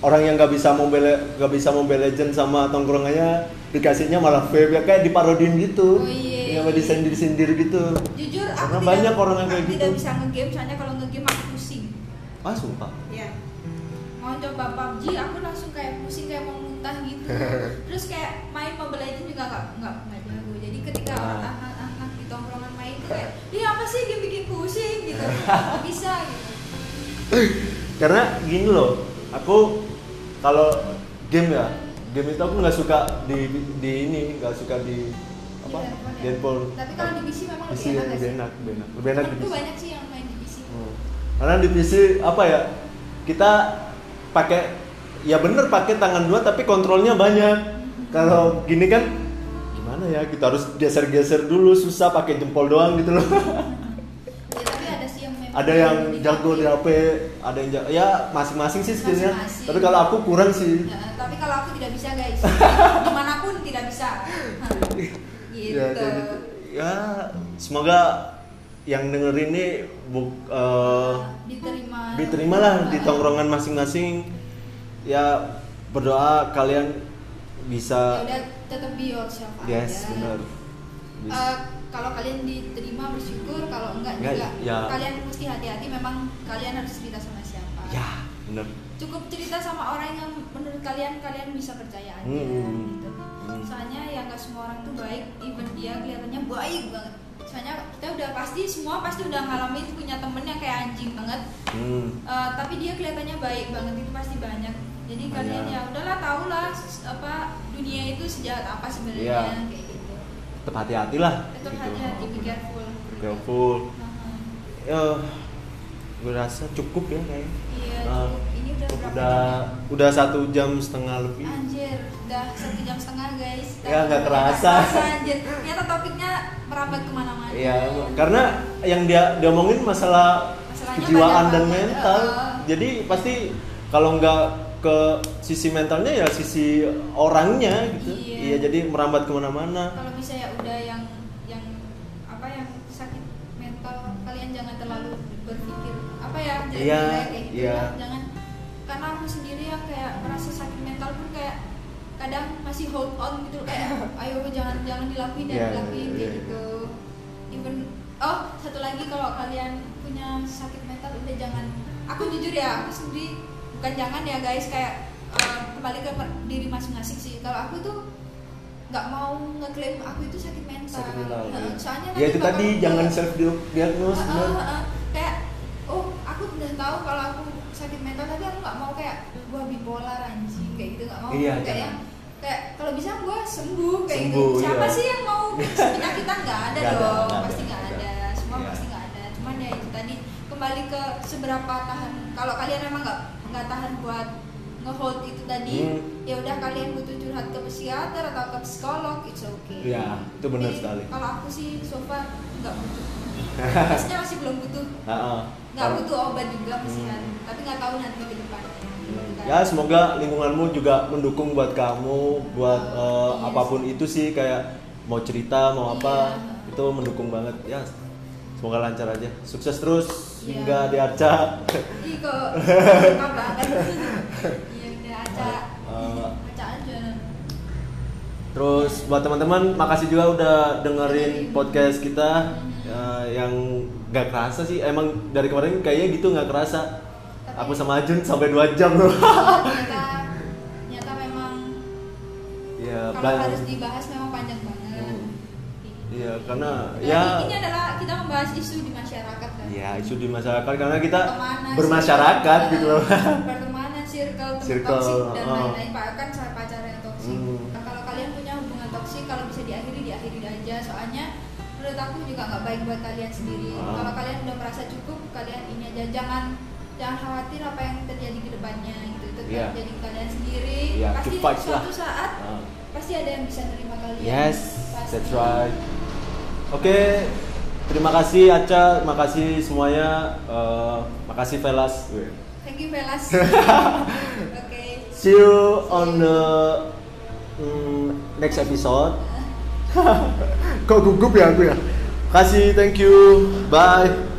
orang yang nggak bisa mobile nggak bisa mobile legend sama tongkrongannya dikasihnya malah vape ya kayak diparodin gitu. Oh, iya, yang iya. disindir-sindir gitu. Jujur aku Karena tidak, banyak orang yang kayak gitu. tidak bisa ngegame soalnya kalau ngegame aku pusing. Ah sumpah? Ya mau coba PUBG aku langsung kayak pusing kayak mau muntah gitu. <laughs> Terus kayak main Mobile Legends juga nggak nggak nggak jago jadi ketika Ah. anak-anak di tongkrongan main tuh kayak iya apa sih game bikin pusing? Gitu. <laughs> Nggak bisa gitu. Karena gini loh aku kalau game ya game itu aku nggak suka di di ini nggak suka di apa Di handphone ya. tapi kalau di PC memang PC lebih enak lebih enak lebih enak lebih enak di PC banyak sih yang main di PC Hmm. karena di PC apa ya kita pakai ya bener pakai tangan dua tapi kontrolnya banyak. Kalau gini kan gimana ya kita harus geser-geser dulu susah pakai jempol doang gitu loh <laughs> ada yang jago di HP ada yang jago ya masing-masing sih skillnya. Masing-masing. tapi kalau aku kurang sih. Ya, tapi kalau aku tidak bisa guys. <laughs> Di mana pun tidak bisa. <laughs> Gitu. ya kayak gitu. Ya semoga yang denger ini buk, eh, diterima. Diterima lah di tongkrongan masing-masing. Ya berdoa kalian ya bisa udah tetap be yourself yes aja. benar. Eh, kalau kalian diterima bersyukur kalau enggak Enggak, juga ya. kalian mesti hati-hati memang kalian harus cerita sama siapa ya benar cukup cerita sama orang yang menurut kalian kalian bisa percaya aja Hmm. gitu Hmm. soalnya ya nggak semua orang tuh baik even dia kelihatannya baik banget soalnya kita udah pasti semua pasti udah ngalamin punya temen yang kayak anjing banget hmm. Eh, tapi dia kelihatannya baik banget itu pasti banyak jadi Banyak. kalian ya udahlah tau lah s- apa dunia itu sejahat apa sebenarnya Iya. kayak tetap hati-hati lah tetap gitu. hati-hati be careful careful Nah, ya gue rasa cukup ya kayaknya iya Ah, ini udah berapa udah jam? udah satu jam setengah lebih Anjir, udah satu jam setengah guys. Ya, nggak kerasa. anjir. Ternyata topiknya merambat ke mana-mana. Iya, karena yang dia dia omongin masalah Masalahnya kejiwaan dan mental. heeh. Jadi pasti kalau nggak ke sisi mentalnya ya sisi orangnya gitu. Iya. Iya, jadi merambat ke mana-mana. Kalau bisa ya udah yang yang apa yang sakit mental kalian jangan terlalu berpikir apa ya jadi Iya, kayak gitu iya. ya. Jangan karena aku sendiri yang kayak merasa sakit mental pun kayak kadang masih hold on gitu kayak <laughs> ayo jangan jangan dilakuin dan Iya, dilakuin iya, iya. gitu even oh satu lagi kalau kalian punya sakit mental udah jangan aku jujur ya aku sendiri bukan jangan ya guys kayak eh, kembali ke diri masing-masing sih kalau aku tuh nggak mau ngeklaim aku itu sakit mental, Sakit mental. Iya. soalnya ya itu tadi jangan self diagnose. Heeh, bener. heeh. kayak oh aku udah tahu kalau aku sakit mental tapi aku nggak mau kayak gua bipolar anjing kayak gitu nggak mau Iya, kayak yang kayak kalau bisa gua sembuh kayak Sembuh, gitu siapa iya. sih yang mau <laughs> nggak ada Nggak ada, dong nggak ada, pasti nggak nggak ada. ada. semua Iya. pasti nggak ada cuman ya itu tadi kembali ke seberapa tahan kalau kalian emang nggak nggak tahan buat ngehold itu tadi Hmm. ya udah kalian butuh curhat ke psikiater atau ke psikolog it's okay Iya, itu benar Tapi sekali. kalau aku sih so far nggak butuh <laughs> Maksudnya masih belum butuh nggak butuh obat juga masih Hmm. tapi nggak tahu nanti ke depannya gitu kan. Ya semoga lingkunganmu juga mendukung buat kamu buat Oh, eh, iya apa pun sih. itu sih kayak mau cerita mau apa Iya. itu mendukung banget ya semoga lancar aja sukses terus Iya. hingga di Arca. Ih kok suka banget iya aca Eh, aca aja. Terus buat teman-teman makasih juga udah dengerin Dengerin. podcast kita. Eh, yang gak kerasa sih. Emang dari kemarin kayaknya gitu nggak kerasa. Tapi- aku sama Ajun sampai dua jam loh. Ternyata ternyata memang ya kalau harus dibahas memang panjang banget. Hmm. Iya, karena Jadi ya ini adalah kita membahas isu di masyarakat ya isu di masyarakat karena kita bermasyarakat circle, gitu loh. <laughs> pertemanan circle Circle, toksik dan oh. lain-lain bahkan saya pacar yang toksik Hmm. Nah, kalau kalian punya hubungan toksik kalau bisa diakhiri diakhiri aja soalnya menurut aku juga nggak baik buat kalian sendiri Ah. kalau kalian udah merasa cukup kalian ini aja jangan jangan khawatir apa yang terjadi ke depannya gitu itu Iya. jadi kalian sendiri Iya, pasti fight lah. suatu saat Ah. pasti ada yang bisa nerima kalian Yes, Pasti. that's right. Oke, terima kasih Aca, terima kasih semuanya, Eh, makasih Velas. thank you Velas <laughs> oke See you on the mm, next episode. <laughs> Kok gugup ya aku ya? Kasih, thank you, bye.